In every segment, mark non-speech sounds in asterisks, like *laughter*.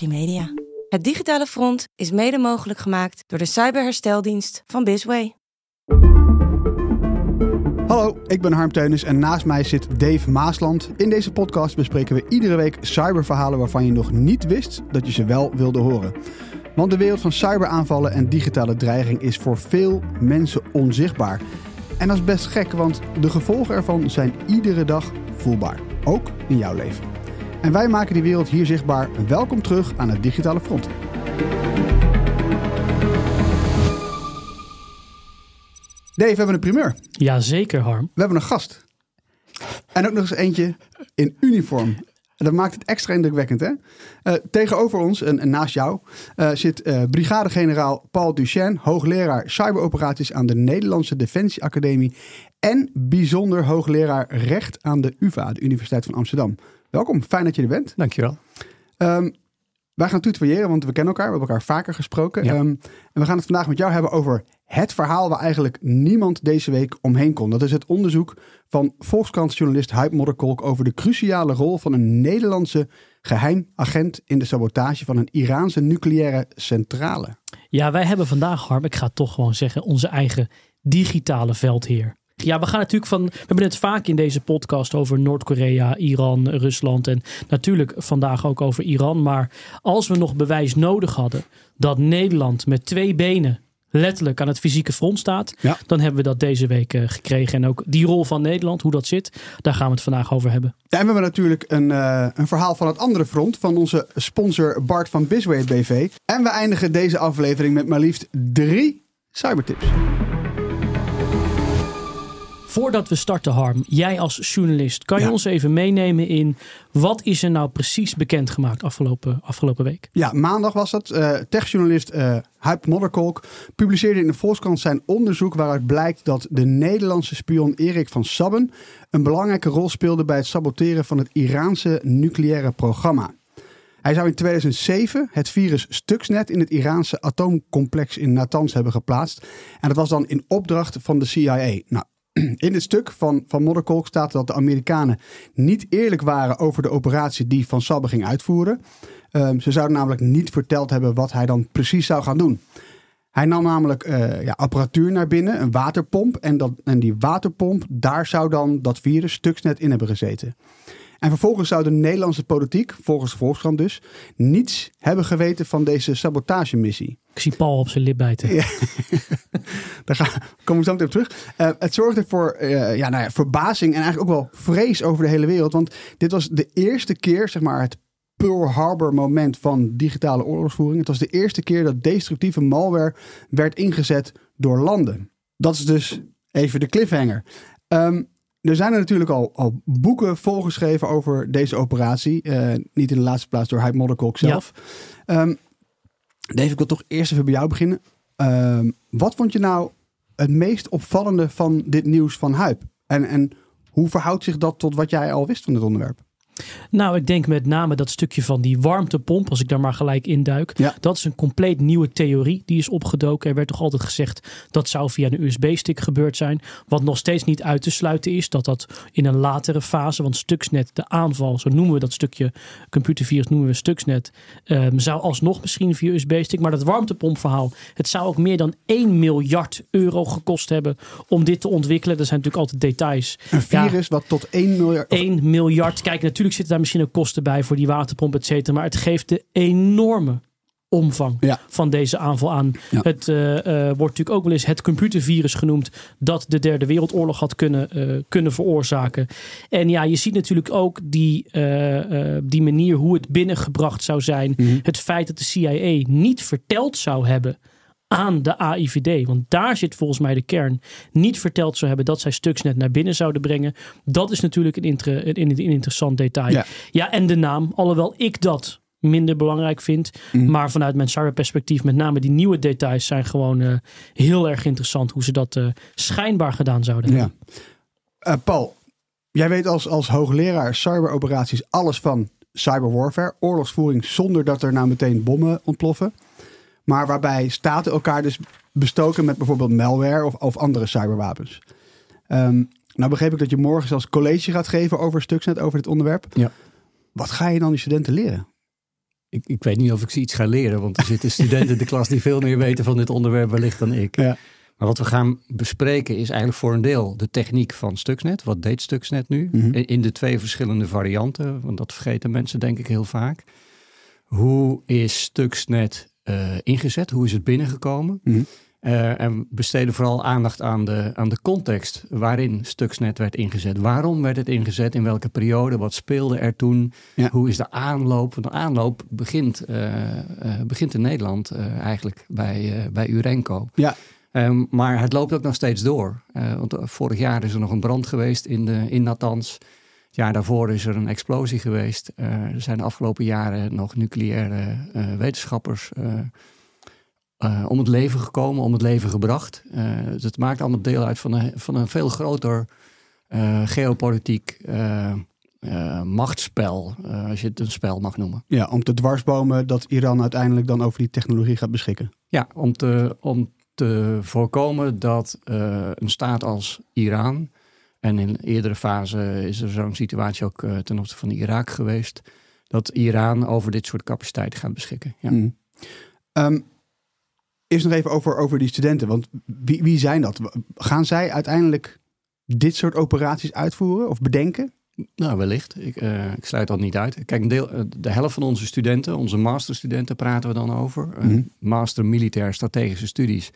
Liberty Media. Het digitale front is mede mogelijk gemaakt door de cyberhersteldienst van Bisway. Hallo, ik ben Harm Teunis en naast mij zit Dave Maasland. In deze podcast bespreken we iedere week cyberverhalen waarvan je nog niet wist dat je ze wel wilde horen. Want de wereld van cyberaanvallen en digitale dreiging is voor veel mensen onzichtbaar. En dat is best gek, want de gevolgen ervan zijn iedere dag voelbaar. Ook in jouw leven. En wij maken die wereld hier zichtbaar. Welkom terug aan het digitale front. Dave, we hebben een primeur. Jazeker, Harm. We hebben een gast. En ook nog eens eentje in uniform. En dat maakt het extra indrukwekkend, hè? Uh, tegenover ons en, en naast jou uh, zit uh, brigadegeneraal Paul Duchesne, hoogleraar cyberoperaties aan de Nederlandse Defensie Academie en bijzonder hoogleraar recht aan de UvA, de Universiteit van Amsterdam. Welkom, fijn dat je er bent. Dankjewel. Um, wij gaan tutoyeren, want we kennen elkaar. We hebben elkaar vaker gesproken. Ja. Um, en we gaan het vandaag met jou hebben over het verhaal waar eigenlijk niemand deze week omheen kon. Dat is het onderzoek van Volkskrant-journalist Huib Modderkolk over de cruciale rol van een Nederlandse geheim agent in de sabotage van een Iraanse nucleaire centrale. Ja, wij hebben vandaag, Harm, ik ga het toch gewoon zeggen, onze eigen digitale veldheer. Ja, we gaan natuurlijk van. We hebben het vaak in deze podcast over Noord-Korea, Iran, Rusland en natuurlijk vandaag ook over Iran. Maar als we nog bewijs nodig hadden dat Nederland met twee benen letterlijk aan het fysieke front staat, Ja. dan hebben we dat deze week eh, gekregen. En ook die rol van Nederland, hoe dat zit, daar gaan we het vandaag over hebben. Ja, en we hebben natuurlijk een, eh, een verhaal van het andere front van onze sponsor Bart van Bisway BV. En we eindigen deze aflevering met maar liefst drie cybertips. Voordat we starten, Harm, jij als journalist, kan je Ja. ons even meenemen in wat is er nou precies bekendgemaakt afgelopen, afgelopen week? Ja, maandag was dat. Eh, techjournalist eh Huip Modderkolk publiceerde in de Volkskrant zijn onderzoek waaruit blijkt dat de Nederlandse spion Erik van Sabben een belangrijke rol speelde bij het saboteren van het Iraanse nucleaire programma. Hij zou in 2007 het virus Stuxnet in het Iraanse atoomcomplex in Natanz hebben geplaatst. En dat was dan in opdracht van de CIA. Nou, *clears throat* in het stuk van, van Modderkolk staat dat de Amerikanen niet eerlijk waren over de operatie die Van Sabbe ging uitvoeren. Um, ze zouden namelijk niet verteld hebben wat hij dan precies zou gaan doen. Hij nam namelijk uh, ja, apparatuur naar binnen, een waterpomp. En, dat, en die waterpomp, daar zou dan dat virus Stuxnet in hebben gezeten. En vervolgens zou de Nederlandse politiek, volgens de Volkskrant dus, niets hebben geweten van deze sabotagemissie. Ik zie Paul op zijn lip bijten. Ja. *laughs* Daar gaan, komen we zo meteen op terug. Uh, het zorgde voor uh, ja, nou ja, verbazing en eigenlijk ook wel vrees over de hele wereld. Want dit was de eerste keer, zeg maar, het Pearl Harbor moment van digitale oorlogsvoering. Het was de eerste keer dat destructieve malware werd ingezet door landen. Dat is dus even de cliffhanger. Um, er zijn er natuurlijk al, al boeken volgeschreven over deze operatie. Uh, niet in de laatste plaats door Hype Modderkolk zelf. Ja. Um, Dave, ik wil toch eerst even bij jou beginnen. Um, wat vond je nou het meest opvallende van dit nieuws van Hype? En, en hoe verhoudt zich dat tot wat jij al wist van dit onderwerp? Nou, ik denk met name dat stukje van die warmtepomp, als ik daar maar gelijk induik. Ja. Dat is een compleet nieuwe theorie die is opgedoken. Er werd toch altijd gezegd dat zou via een USB-stick gebeurd zijn. Wat nog steeds niet uit te sluiten is dat dat in een latere fase, want Stuxnet, de aanval, zo noemen we dat stukje computervirus, noemen we Stuxnet, um, zou alsnog misschien via USB-stick. Maar dat warmtepompverhaal, het zou ook meer dan 1 miljard euro gekost hebben om dit te ontwikkelen. Dat zijn natuurlijk altijd details. Een virus ja, wat tot 1 miljard... 1 miljard. Kijk, natuurlijk zitten daar misschien ook kosten bij voor die waterpomp, et cetera. Maar het geeft de enorme omvang ja. van deze aanval aan. Ja. Het uh, uh, wordt natuurlijk ook wel eens het computervirus genoemd dat de derde wereldoorlog had kunnen, uh, kunnen veroorzaken. En ja, je ziet natuurlijk ook die, die manier hoe het binnengebracht zou zijn. Mhm. Het feit dat de CIA niet verteld zou hebben aan de AIVD. Want daar zit volgens mij de kern. Niet verteld zou hebben dat zij Stuxnet naar binnen zouden brengen. Dat is natuurlijk een, inter een, een interessant detail. Ja. ja, en de naam. Alhoewel ik dat minder belangrijk vind. Mhm. Maar vanuit mijn cyberperspectief, met name die nieuwe details, zijn gewoon uh, heel erg interessant hoe ze dat uh, schijnbaar gedaan zouden Ja. hebben. Uh, Paul, jij weet als, als hoogleraar cyberoperaties alles van cyberwarfare, oorlogsvoering zonder dat er nou meteen bommen ontploffen. Maar waarbij staten elkaar dus bestoken met bijvoorbeeld malware of, of andere cyberwapens. Um, nou begreep ik dat je morgen zelfs college gaat geven over Stuxnet, over dit onderwerp. Ja. Wat ga je dan die studenten leren? ik, ik weet niet of ik ze iets ga leren, want er zitten studenten in de klas die veel meer weten van dit onderwerp wellicht dan ik. Ja. Maar wat we gaan bespreken is eigenlijk voor een deel de techniek van Stuxnet. Wat deed Stuxnet nu? Mhm. In- In de twee verschillende varianten, want dat vergeten mensen denk ik heel vaak. Hoe is Stuxnet ingezet? Hoe is het binnengekomen? Mhm. Eh, en besteden vooral aandacht aan de, aan de context waarin Stuxnet werd ingezet. Waarom werd het ingezet? In welke periode? Wat speelde er toen? Ja. Hoe is de aanloop? De aanloop begint, eh, eh, begint in Nederland eh, eigenlijk bij, eh, bij Urenco. Ja. Ehm, maar het loopt ook nog steeds door. Eh, want eh, vorig jaar is er nog een brand geweest in, de, in Natanz. Het jaar daarvoor is er een explosie geweest. Eh, er zijn de afgelopen jaren nog nucleaire eh, wetenschappers eh, om het leven gekomen, om het leven gebracht. Dus het maakt allemaal deel uit van een, van een veel groter geopolitiek eh, machtsspel, als je het een spel mag noemen. Ja, om te dwarsbomen dat Iran uiteindelijk dan over die technologie gaat beschikken. Ja, om te, om te voorkomen dat een staat als Iran, en in een eerdere fase is er zo'n situatie ook eh, ten opzichte van Irak geweest, dat Iran over dit soort capaciteiten gaat beschikken. Ja. Mm. Ehm, eerst nog even over, over die studenten. Want wie, wie zijn dat? Gaan zij uiteindelijk dit soort operaties uitvoeren of bedenken? Nou, wellicht. Ik, eh, ik sluit dat niet uit. Kijk, deel, eh, de helft van onze studenten, onze masterstudenten, praten we dan over. Mhm. Master Militair Strategische Studies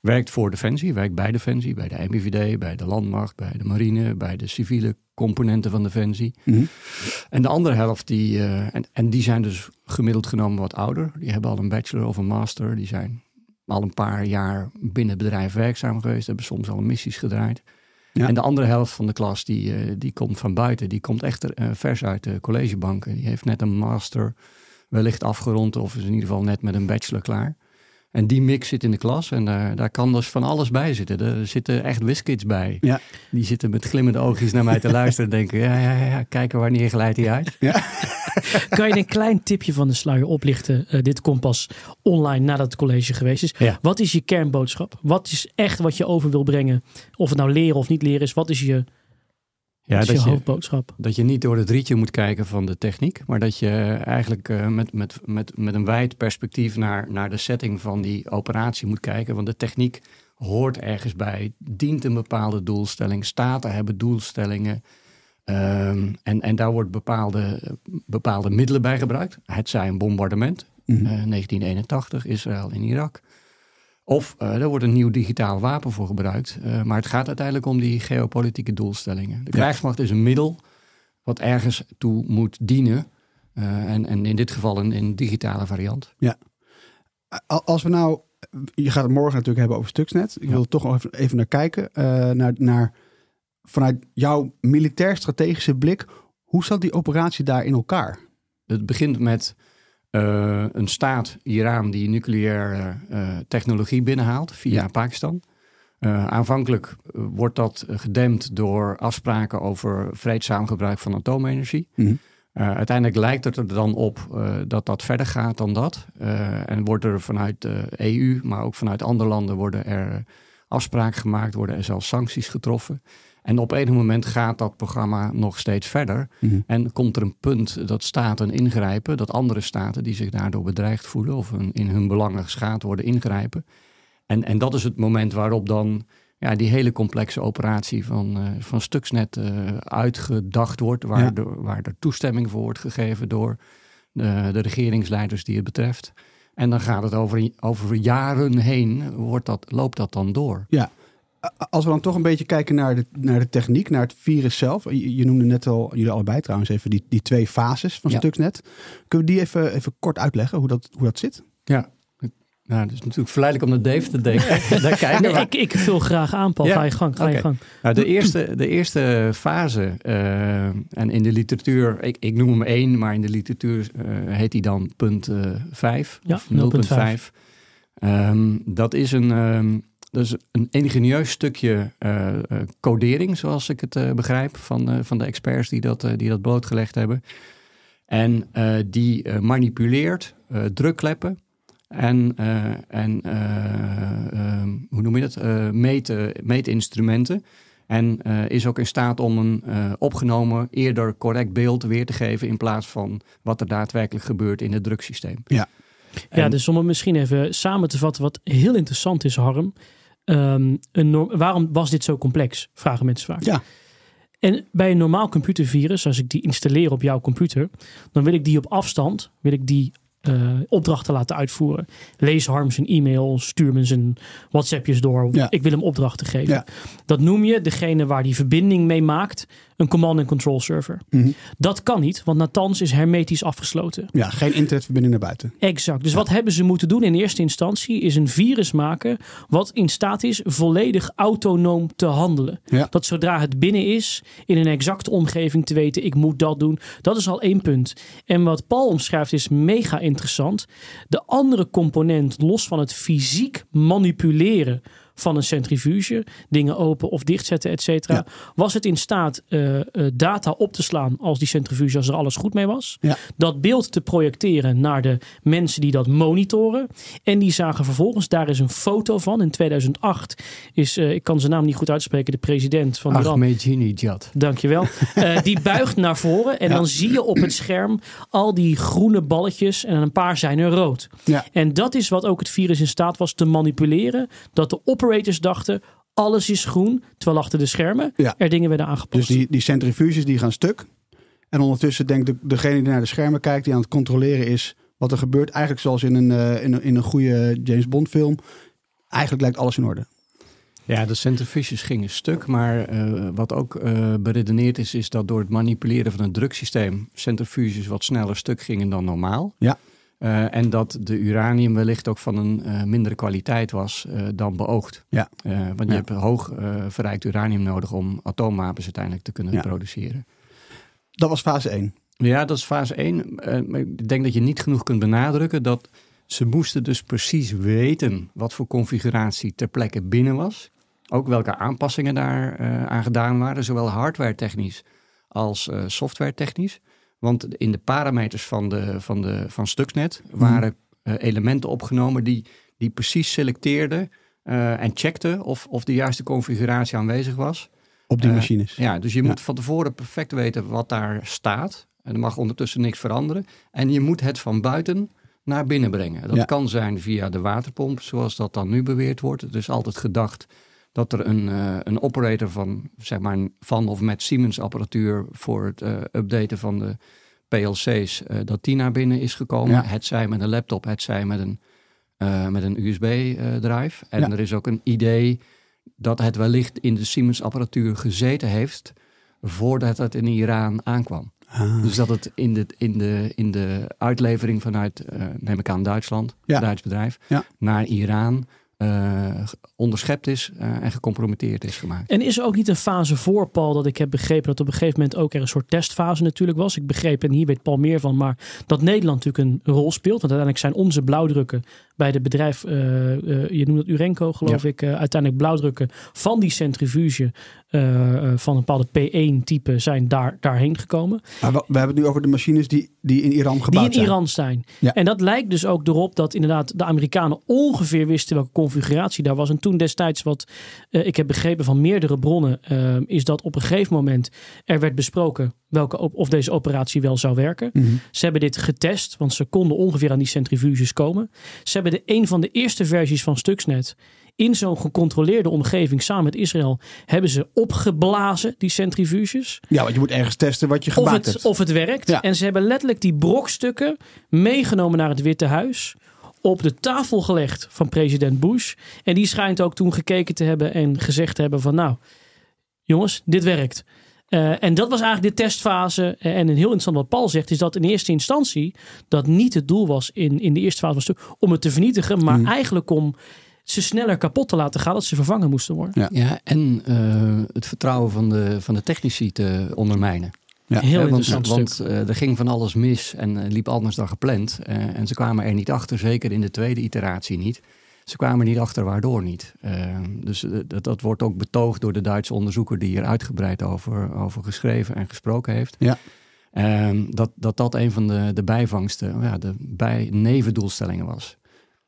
werkt voor Defensie, werkt bij Defensie, bij de MIVD, bij de Landmacht, bij de Marine, bij de civiele componenten van Defensie. Mhm. En de andere helft, die, eh, en, en die zijn dus gemiddeld genomen wat ouder. Die hebben al een bachelor of een master. Die zijn al een paar jaar binnen het bedrijf werkzaam geweest. Hebben soms al missies gedraaid. Ja. En de andere helft van de klas, die, eh, die komt van buiten. Die komt echt eh, vers uit de collegebanken. Die heeft net een master wellicht afgerond. Of is in ieder geval net met een bachelor klaar. En die mix zit in de klas. En daar, daar kan dus van alles bij zitten. Er zitten echt whiskids bij. Ja. Die zitten met glimmende oogjes naar mij te luisteren. En denken, ja, ja, ja, ja, kijken wanneer glijdt hij uit. *laughs* Kan je een klein tipje van de sluier oplichten? Eh, dit komt pas online nadat het college geweest is. Ja. Wat is je kernboodschap? Wat is echt wat je over wil brengen? Of het nou leren of niet leren is. Wat is je, Ja, wat is je dat je, hoofdboodschap? dat je niet door het rietje moet kijken van de techniek, maar dat je eigenlijk eh, met, met, met, met een wijd perspectief naar, naar de setting van die operatie moet kijken. Want de techniek hoort ergens bij, dient een bepaalde doelstelling. Staten hebben doelstellingen. Ehm, en, en daar wordt bepaalde, bepaalde middelen bij gebruikt. Het zij een bombardement, Mhm. eh, 1981, Israël in Irak. Of eh, er wordt een nieuw digitaal wapen voor gebruikt. Eh, maar het gaat uiteindelijk om die geopolitieke doelstellingen. De Ja. krijgsmacht is een middel wat ergens toe moet dienen. Eh, en, en in dit geval een, een digitale variant. A- Als we nou, je gaat het morgen natuurlijk hebben over Stuxnet. Ik Ja. wil er toch even, even naar kijken. naar, naar, vanuit jouw militair-strategische blik, hoe zat die operatie daar in elkaar? Het begint met eh, een staat, Iran, die nucleaire eh, technologie binnenhaalt via Ja. Pakistan. Eh, aanvankelijk wordt dat gedempt door afspraken over vreedzaam gebruik van atoomenergie. Mhm. Uiteindelijk lijkt het er dan op dat dat verder gaat dan dat. En wordt er vanuit de EU, maar ook vanuit andere landen, worden er afspraken gemaakt, worden er zelfs sancties getroffen. En op enig moment gaat dat programma nog steeds verder. Mhm. En komt er een punt dat staten ingrijpen, dat andere staten die zich daardoor bedreigd voelen of hun- in hun belangen geschaad worden ingrijpen. En, en dat is het moment waarop dan ja, die hele complexe operatie van, eh, van Stuxnet eh, uitgedacht wordt, waar, Ja. de, waar er toestemming voor wordt gegeven door de, de regeringsleiders die het betreft. En dan gaat het over, over jaren heen, wordt dat, loopt dat dan door. A- Als we dan toch een beetje kijken naar de, naar de techniek, naar het virus zelf. Je, je noemde net al, jullie allebei trouwens even, die, die twee fases van Ja. Stuxnet. Kunnen we die even, even kort uitleggen, hoe dat, hoe dat zit? Ja, nou, het is natuurlijk verleidelijk om naar Dave te denken. *laughs* Daar kijken Nee, we. ik, ik vul graag aan, Paul. Ja, Ga je gang, ga je gang. Nou, de, eerste, de eerste fase, eh, en in de literatuur, ik, ik noem hem één, maar in de literatuur eh, heet hij dan punt eh 5 Ja, of 0.5. 0.5. Ehm, dat is een, ehm, dat is een ingenieus stukje eh, eh, codering, zoals ik het eh, begrijp, van, eh, van de experts die dat, die dat blootgelegd hebben. En eh, die manipuleert eh, drukkleppen en, eh, en eh, ehm, hoe noem je dat? Eh, meten, meetinstrumenten. En uh, is ook in staat om een uh, opgenomen, eerder correct beeld weer te geven in plaats van wat er daadwerkelijk gebeurt in het drugssysteem. Ja. En, ja, dus om het misschien even samen te vatten, wat heel interessant is, Harm. Um, een waarom was dit zo complex? Vragen mensen vaak. Ja. En bij een normaal computervirus, als ik die installeer op jouw computer, dan wil ik die op afstand, wil ik die uh, opdrachten laten uitvoeren. Lees Harm zijn e-mail, stuur me zijn WhatsAppjes door. Ja. Ik wil hem opdrachten geven. Ja. Dat noem je degene waar die verbinding mee maakt een command and control server. Mhm. Dat kan niet, want Natanz is hermetisch afgesloten. Ja, geen internetverbinding naar buiten. Exact. Dus wat hebben ze moeten doen in eerste instantie is een virus maken wat in staat is volledig autonoom te handelen. Ja. Dat zodra het binnen is, in een exacte omgeving te weten, ik moet dat doen. Dat is al één punt. En wat Paul omschrijft is mega interessant. De andere component, los van het fysiek manipuleren van een centrifuge, dingen open of dichtzetten, et cetera, Ja. was het in staat eh, eh, data op te slaan als die centrifuge, als er alles goed mee was. Ja. Dat beeld te projecteren naar de mensen die dat monitoren. En die zagen vervolgens, daar is een foto van. In 2008 is, eh, ik kan zijn naam niet goed uitspreken, de president van Iran. Ahmadinejad. Dankjewel. *laughs* Eh die buigt naar voren en Ja. dan zie je op het scherm al die groene balletjes en een paar zijn er rood. Ja. En dat is wat ook het virus in staat was te manipuleren. Dat de operators dachten, alles is groen, terwijl achter de schermen Ja. er dingen werden Dus aangepast. die, die centrifuges die gaan stuk. En ondertussen denkt de, degene die naar de schermen kijkt, die aan het controleren is wat er gebeurt. Eigenlijk zoals in een, eh, in een, in een goede James Bond film. Eigenlijk lijkt alles in orde. Ja, de centrifuges gingen stuk, maar eh, wat ook eh, beredeneerd is, is dat door het manipuleren van het druksysteem centrifuges wat sneller stuk gingen dan normaal. Ja. Eh, en dat de uranium wellicht ook van een eh, mindere kwaliteit was eh, dan beoogd. Ja. Want je Ja. hebt hoog verrijkt uranium nodig om atoomwapens uiteindelijk te kunnen Ja. produceren. Dat was fase 1. Ja, dat is fase 1. maar ik denk dat je niet genoeg kunt benadrukken dat ze moesten dus precies weten wat voor configuratie ter plekke binnen was. Ook welke aanpassingen daar aan gedaan waren, zowel hardware technisch als software technisch. Want in de parameters van, de, van, de, van Stuxnet waren eh, elementen opgenomen die, die precies selecteerden eh, en checkten of, of de juiste configuratie aanwezig was. Op die Eh, machines. Ja, dus je moet van tevoren perfect weten wat daar staat. En er mag ondertussen niks veranderen. En je moet het van buiten naar binnen brengen. Dat Ja. kan zijn via de waterpomp, zoals dat dan nu beweerd wordt. Het is altijd gedacht dat er een, eh, een operator van, zeg maar, van of met Siemens apparatuur voor het eh, updaten van de PLC's, eh, dat die naar binnen is gekomen. Ja. Het zij met een laptop, het zij met een, met een USB-drive. en Ja. er is ook een idee dat het wellicht in de Siemens apparatuur gezeten heeft voordat het in Iran aankwam. Ah. Dus dat het in de, in de, in de uitlevering vanuit, neem ik aan, Duitsland, Ja. Duits bedrijf, naar Iran eh, onderschept is eh, en gecompromitteerd is gemaakt. En is er ook niet een fase voor, Paul, dat ik heb begrepen dat op een gegeven moment ook er een soort testfase natuurlijk was. Ik begreep, en hier weet Paul meer van, maar dat Nederland natuurlijk een rol speelt. Want uiteindelijk zijn onze blauwdrukken bij het bedrijf, eh, eh, je noemt het Urenco geloof ik, eh, uiteindelijk blauwdrukken van die centrifuge van een bepaalde P1 type zijn daar, daarheen gekomen. Maar we, we hebben het nu over de machines die, die in Iran gebouwd Die in zijn. Iran zijn. Ja. En dat lijkt dus ook erop dat inderdaad de Amerikanen ongeveer wisten welke configuratie daar was. En toen destijds wat ik heb begrepen van meerdere bronnen, is dat op een gegeven moment er werd besproken welke, of deze operatie wel zou werken. Mhm. Ze hebben dit getest, want ze konden ongeveer aan die centrifuges komen. Ze hebben de, een van de eerste versies van Stuxnet in zo'n gecontroleerde omgeving samen met Israël hebben ze opgeblazen, die centrifuges. Ja, want je moet ergens testen wat je Of gemaakt het, hebt. of het werkt. Ja. En ze hebben letterlijk die brokstukken meegenomen naar het Witte Huis. Op de tafel gelegd van president Bush. En die schijnt ook toen gekeken te hebben en gezegd te hebben van nou, jongens, dit werkt. Eh, en dat was eigenlijk de testfase. Eh, En een heel interessant wat Paul zegt, is dat in eerste instantie dat niet het doel was in, in de eerste fase van stuk om het te vernietigen, maar Mm. eigenlijk om ze sneller kapot te laten gaan, dat ze vervangen moesten worden. Ja. Ja, en eh, het vertrouwen van de, van de technici te ondermijnen. Ja. Heel want interessant want stuk. eh, er ging van alles mis en liep anders dan gepland. Eh, en ze kwamen er niet achter, zeker in de tweede iteratie niet. Ze kwamen niet achter waardoor niet. Eh, dus eh, dat, dat wordt ook betoogd door de Duitse onderzoeker die hier uitgebreid over, over geschreven en gesproken heeft. Ja. Ehm, dat, dat dat een van de, de bijvangsten, ja, de bij nevendoelstellingen was.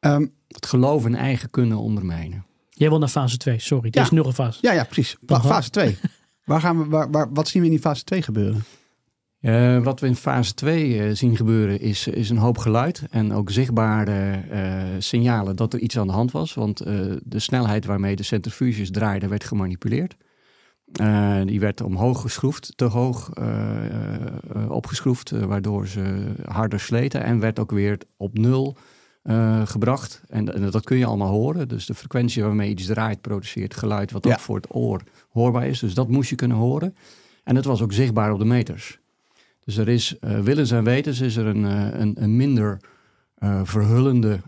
Ehm, Het geloof in eigen kunnen ondermijnen. Jij wil naar fase 2, sorry. Er Ja. is nog een fase. Ja, ja, precies. Fase 2. *laughs* waar gaan we, waar, waar, wat zien we in die fase 2 gebeuren? Eh, wat we in fase 2 eh, zien gebeuren is, is een hoop geluid en ook zichtbare eh, signalen dat er iets aan de hand was. Want de snelheid waarmee de centrifuges draaiden werd gemanipuleerd. Die werd omhoog geschroefd, te hoog opgeschroefd, waardoor ze harder sleten. En werd ook weer op nul gebracht. En, en dat kun je allemaal horen. Dus de frequentie waarmee iets draait, produceert geluid wat Ja. ook voor het oor hoorbaar is. Dus dat moest je kunnen horen. En het was ook zichtbaar op de meters. Dus er is, eh willens en wetens, is er een, eh, een, een minder eh, verhullende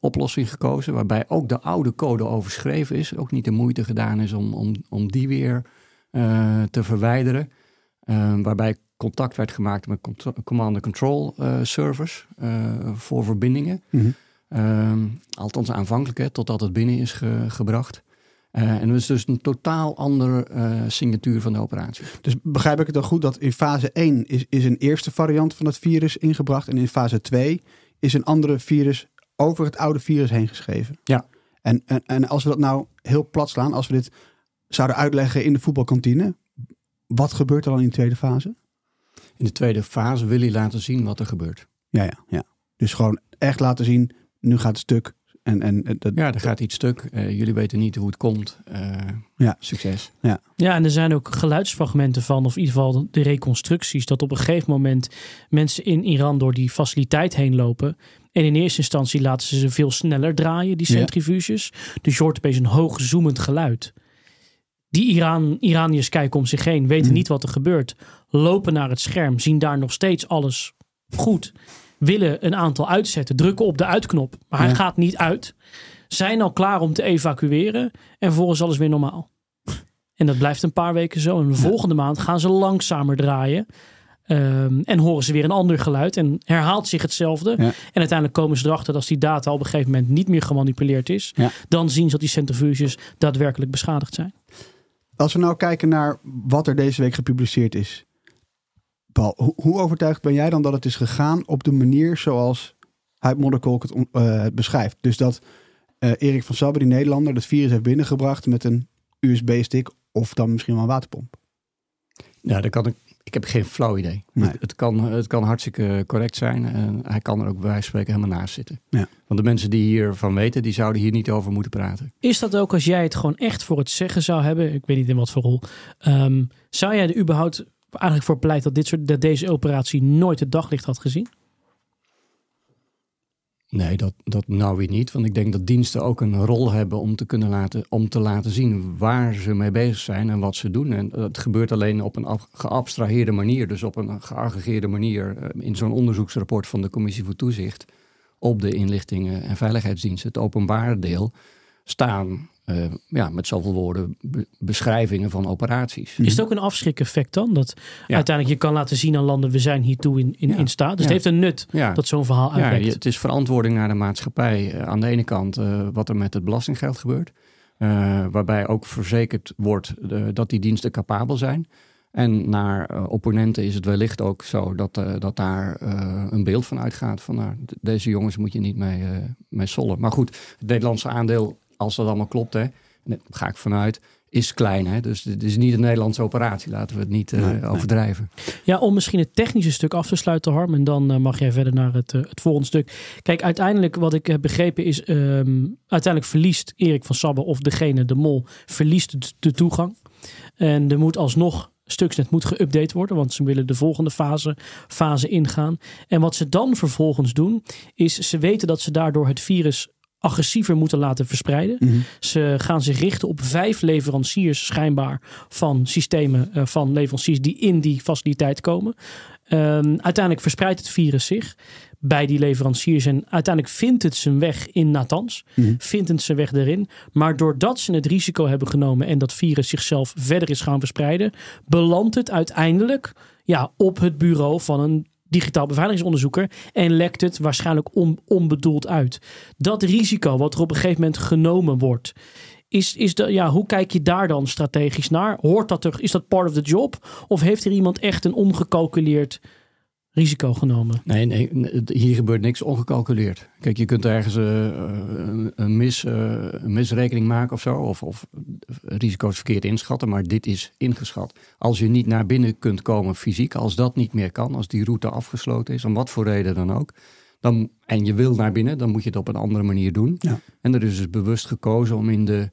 oplossing gekozen. Waarbij ook de oude code overschreven is. Ook niet de moeite gedaan is om, om, om die weer te verwijderen. Eh, waarbij contact werd gemaakt met contro- command-and-control eh, servers voor verbindingen. Mhm. Ehm, althans aanvankelijk, hè, totdat het binnen is ge- gebracht. Eh, en dat is dus een totaal andere eh, signatuur van de operatie. Dus begrijp ik het dan goed dat in fase 1 is, is een eerste variant van het virus ingebracht. En in fase 2 is een andere virus over het oude virus heen geschreven. Ja. En, en, en als we dat nou heel plat slaan, als we dit zouden uitleggen in de voetbalkantine. Wat gebeurt er dan in de tweede fase? In de tweede fase wil hij laten zien wat er gebeurt. Ja, ja, ja. Dus gewoon echt laten zien, nu gaat het stuk. En, en, en dat, Ja, er gaat iets stuk. Eh, jullie weten niet hoe het komt. Eh, Ja. Succes. Ja, en er zijn ook geluidsfragmenten van, of in ieder geval de reconstructies, dat op een gegeven moment mensen in Iran door die faciliteit heen lopen. En in eerste instantie laten ze ze veel sneller draaien, die Ja. centrifuges. Dus je hoort opeens een hoog zoemend geluid. Die Iran, Iraniërs kijken om zich heen, weten Mhm. niet wat er gebeurt. Lopen naar het scherm, zien daar nog steeds alles goed. Willen een aantal uitzetten, drukken op de uitknop. Maar hij gaat niet uit. Zijn al klaar om te evacueren. En vervolgens alles weer normaal. En dat blijft een paar weken zo. En de volgende maand gaan ze langzamer draaien. Ehm, en horen ze weer een ander geluid. En herhaalt zich hetzelfde. Ja. En uiteindelijk komen ze erachter dat als die data op een gegeven moment niet meer gemanipuleerd is. Dan zien ze dat die centrifuges daadwerkelijk beschadigd zijn. Als we nou kijken naar wat er deze week gepubliceerd is. Paul, hoe, overtuigd ben jij dan dat het is gegaan op de manier zoals Huip Modderkolk het eh, het beschrijft? Dus dat eh, Erik van Sabbe, die Nederlander, dat virus heeft binnengebracht met een USB-stick of dan misschien wel een waterpomp. Ja, dat kan ik. Ik heb geen flauw idee. Nee. Het, het kan, het kan hartstikke correct zijn. En hij kan er ook bij wijze van spreken helemaal naast zitten. Ja. Want de mensen die hiervan weten, die zouden hier niet over moeten praten. Is dat ook als jij het gewoon echt voor het zeggen zou hebben? Ik weet niet in wat voor rol. Ehm, zou jij er überhaupt eigenlijk voor pleit dat, dit soort, dat deze operatie nooit het daglicht had gezien? Nee, dat, dat nou niet. Want ik denk dat diensten ook een rol hebben om te kunnen laten, om te laten zien waar ze mee bezig zijn en wat ze doen. En dat gebeurt alleen op een geabstraheerde manier, dus op een geaggregeerde manier eh, in zo'n onderzoeksrapport van de Commissie voor Toezicht op de inlichtingen en veiligheidsdiensten, het openbare deel, staan eh, ja, met zoveel woorden be- beschrijvingen van operaties. Is het ook een afschrik-effect dan? Dat Ja. uiteindelijk je kan laten zien aan landen, we zijn hiertoe in, in, Ja. in staat. Dus Ja. het heeft een nut Ja. dat zo'n verhaal Ja, uitlekt. je- het is verantwoording naar de maatschappij. eh, aan de ene kant eh, wat er met het belastinggeld gebeurt. waarbij ook verzekerd wordt dat die diensten capabel zijn. En naar opponenten is het wellicht ook zo dat, dat daar een beeld van uitgaat. Van nou, deze jongens moet je niet mee, mee sollen. Maar goed, het Nederlandse aandeel, als dat allemaal klopt, hè, en daar ga ik vanuit, is klein. Hè? Dus het is niet een Nederlandse operatie. Laten we het niet eh, Nee, nee. overdrijven. Ja, om misschien het technische stuk af te sluiten, Harm. En dan eh, mag jij verder naar het, eh, het volgende stuk. Kijk, uiteindelijk wat ik heb begrepen is... ehm, uiteindelijk verliest Erik van Sabbe of degene, de mol, verliest de, de toegang. En er moet alsnog... Stuxnet moet geüpdate worden, want ze willen de volgende fase, fase ingaan. En wat ze dan vervolgens doen, is ze weten dat ze daardoor het virus agressiever moeten laten verspreiden. Mhm. Ze gaan zich richten op vijf leveranciers schijnbaar van systemen eh, van leveranciers die in die faciliteit komen. Ehm, uiteindelijk verspreidt het virus zich bij die leveranciers en uiteindelijk vindt het zijn weg in Natanz, Mhm. vindt het zijn weg erin. Maar doordat ze het risico hebben genomen en dat virus zichzelf verder is gaan verspreiden, belandt het uiteindelijk ja, op het bureau van een digitaal beveiligingsonderzoeker en lekt het waarschijnlijk on- onbedoeld uit. Dat risico wat er op een gegeven moment genomen wordt, is, is de, ja, hoe kijk je daar dan strategisch naar? Hoort dat er, is dat part of the job? Of heeft er iemand echt een ongecalculeerd risico genomen. Nee, nee, hier gebeurt niks ongecalculeerd. Kijk, je kunt ergens eh, een, een mis, eh, een misrekening maken of zo, of, of risico's verkeerd inschatten, maar dit is ingeschat. Als je niet naar binnen kunt komen fysiek, als dat niet meer kan, als die route afgesloten is, om wat voor reden dan ook, dan, en je wil naar binnen, dan moet je het op een andere manier doen. Ja. En er is dus bewust gekozen om in de,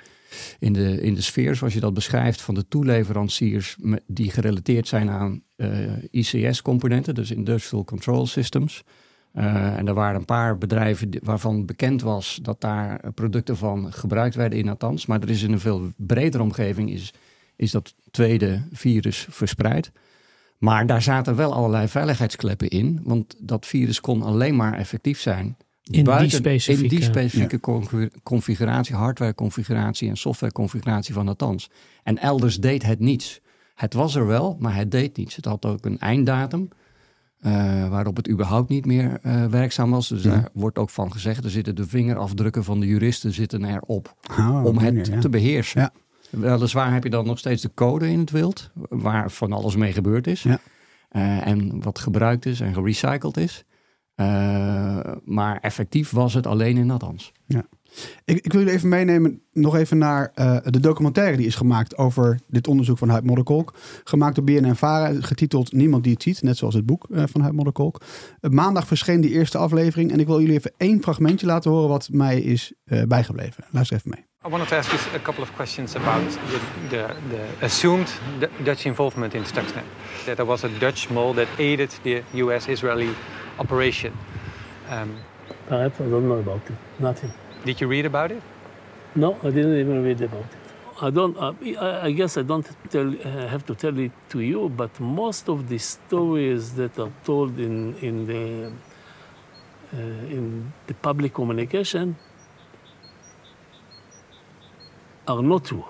in, de, in de sfeer, zoals je dat beschrijft, van de toeleveranciers die gerelateerd zijn aan eh, ICS-componenten, dus Industrial Control Systems. Eh, en er waren een paar bedrijven waarvan bekend was dat daar eh, producten van gebruikt werden in Natanz. Maar er is in een veel bredere omgeving is, is dat tweede virus verspreid. Maar daar zaten wel allerlei veiligheidskleppen in. Want dat virus kon alleen maar effectief zijn die specifieke- in die specifieke confi- configuratie, hardware configuratie en software configuratie van Natanz. En elders deed het niets. Het was er wel, maar het deed niets. Het had ook een einddatum. eh, waarop het überhaupt niet meer eh, werkzaam was. Dus Ja. daar wordt ook van gezegd, er zitten de vingerafdrukken van de juristen zitten erop Oh, om het ja. te beheersen. Ja. Weliswaar heb je dan nog steeds de code in het wild, waar van alles mee gebeurd is. Ja. Eh, en wat gebruikt is en gerecycled is. Eh, maar effectief was het alleen in Natanz. Ik, ik wil jullie even meenemen nog even naar eh, de documentaire die is gemaakt over dit onderzoek van Huip Modderkolk. Gemaakt door BNN Vara, getiteld Niemand die het ziet, net zoals het boek eh, van Huip Modderkolk. Eh, maandag verscheen die eerste aflevering en ik wil jullie even één fragmentje laten horen wat mij is eh, bijgebleven. Luister even mee. I wanted to ask you a couple of questions about the, the, the assumed Dutch involvement in Stuxnet. That there was a Dutch mole that aided the US-Israeli operation. Um, Perhaps I don't know about it. Nothing. Did you read about it? No, I didn't even read about it. I don't. I, I guess I don't tell, uh, have to tell it to you, but most of the stories that are told in in the uh, in the public communication are not true.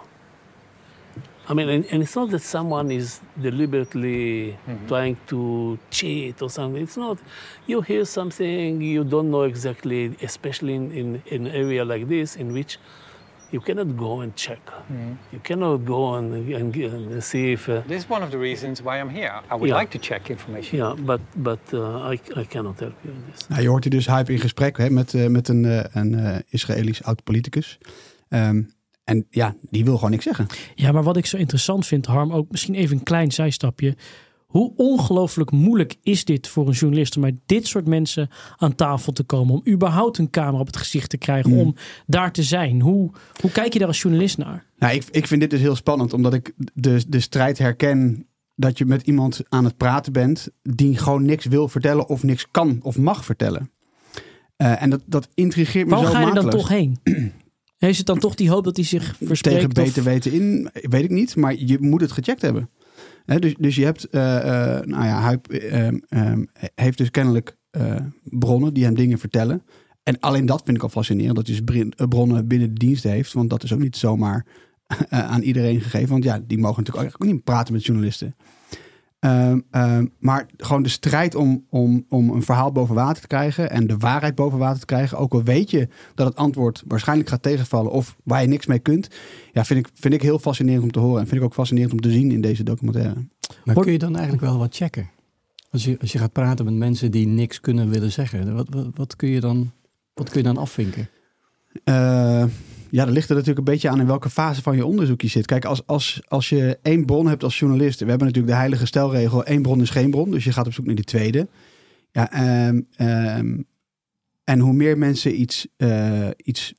I mean, and, and it's not that someone is deliberately trying to cheat or something. It's not. You hear something you don't know exactly, especially in, in, in an area like this, in which you cannot go and check. You cannot go and, and, and see if. Uh, This is one of the reasons why I'm here. I would Yeah. like to check information. yeah, but but uh, I, I cannot help you in this. Nou, je hoort hier dus Hype in gesprek hè, met, eh, met een, eh, een eh, Israëlisch oud-politicus. Ehm, en ja, die wil gewoon niks zeggen. Ja, maar wat ik zo interessant vind, Harm, ook misschien even een klein zijstapje. Hoe ongelooflijk moeilijk is dit voor een journalist om met dit soort mensen aan tafel te komen? Om überhaupt een camera op het gezicht te krijgen, Mm. om daar te zijn. Hoe, hoe kijk je daar als journalist naar? Nou, ik, ik vind dit dus heel spannend, omdat ik de, de strijd herken dat je met iemand aan het praten bent die gewoon niks wil vertellen of niks kan of mag vertellen. Eh, en dat, dat intrigeert me Waarom zo ga je er dan toch heen? *clears throat* Is het dan toch die hoop dat hij zich verspreekt? Tegen of- beter weten in, weet ik niet, maar je moet het gecheckt hebben. Dus, dus je hebt, eh, eh, nou ja, hij ehm, ehm, heeft dus kennelijk eh, bronnen die hem dingen vertellen. En alleen dat vind ik al fascinerend, dat hij dus bronnen binnen de dienst heeft. Want dat is ook niet zomaar aan iedereen gegeven. Want ja, die mogen natuurlijk ook niet praten met journalisten. Ehm, ehm, maar gewoon de strijd om, om, om een verhaal boven water te krijgen en de waarheid boven water te krijgen. Ook al weet je dat het antwoord waarschijnlijk gaat tegenvallen of waar je niks mee kunt. Ja, vind ik, vind ik heel fascinerend om te horen. En vind ik ook fascinerend om te zien in deze documentaire. Maar Hoor- kun je dan eigenlijk wel wat checken? Als je, als je gaat praten met mensen die niks kunnen willen zeggen, wat, wat, wat kun, je dan, wat kun je dan afvinken? Eh, ja, dat ligt er natuurlijk een beetje aan in welke fase van je onderzoek je zit. Kijk, als, als, als je één bron hebt als journalist. We hebben natuurlijk de heilige stelregel: één bron is geen bron. Dus je gaat op zoek naar die tweede. Ja, ehm, ehm, en hoe meer mensen iets, eh, iets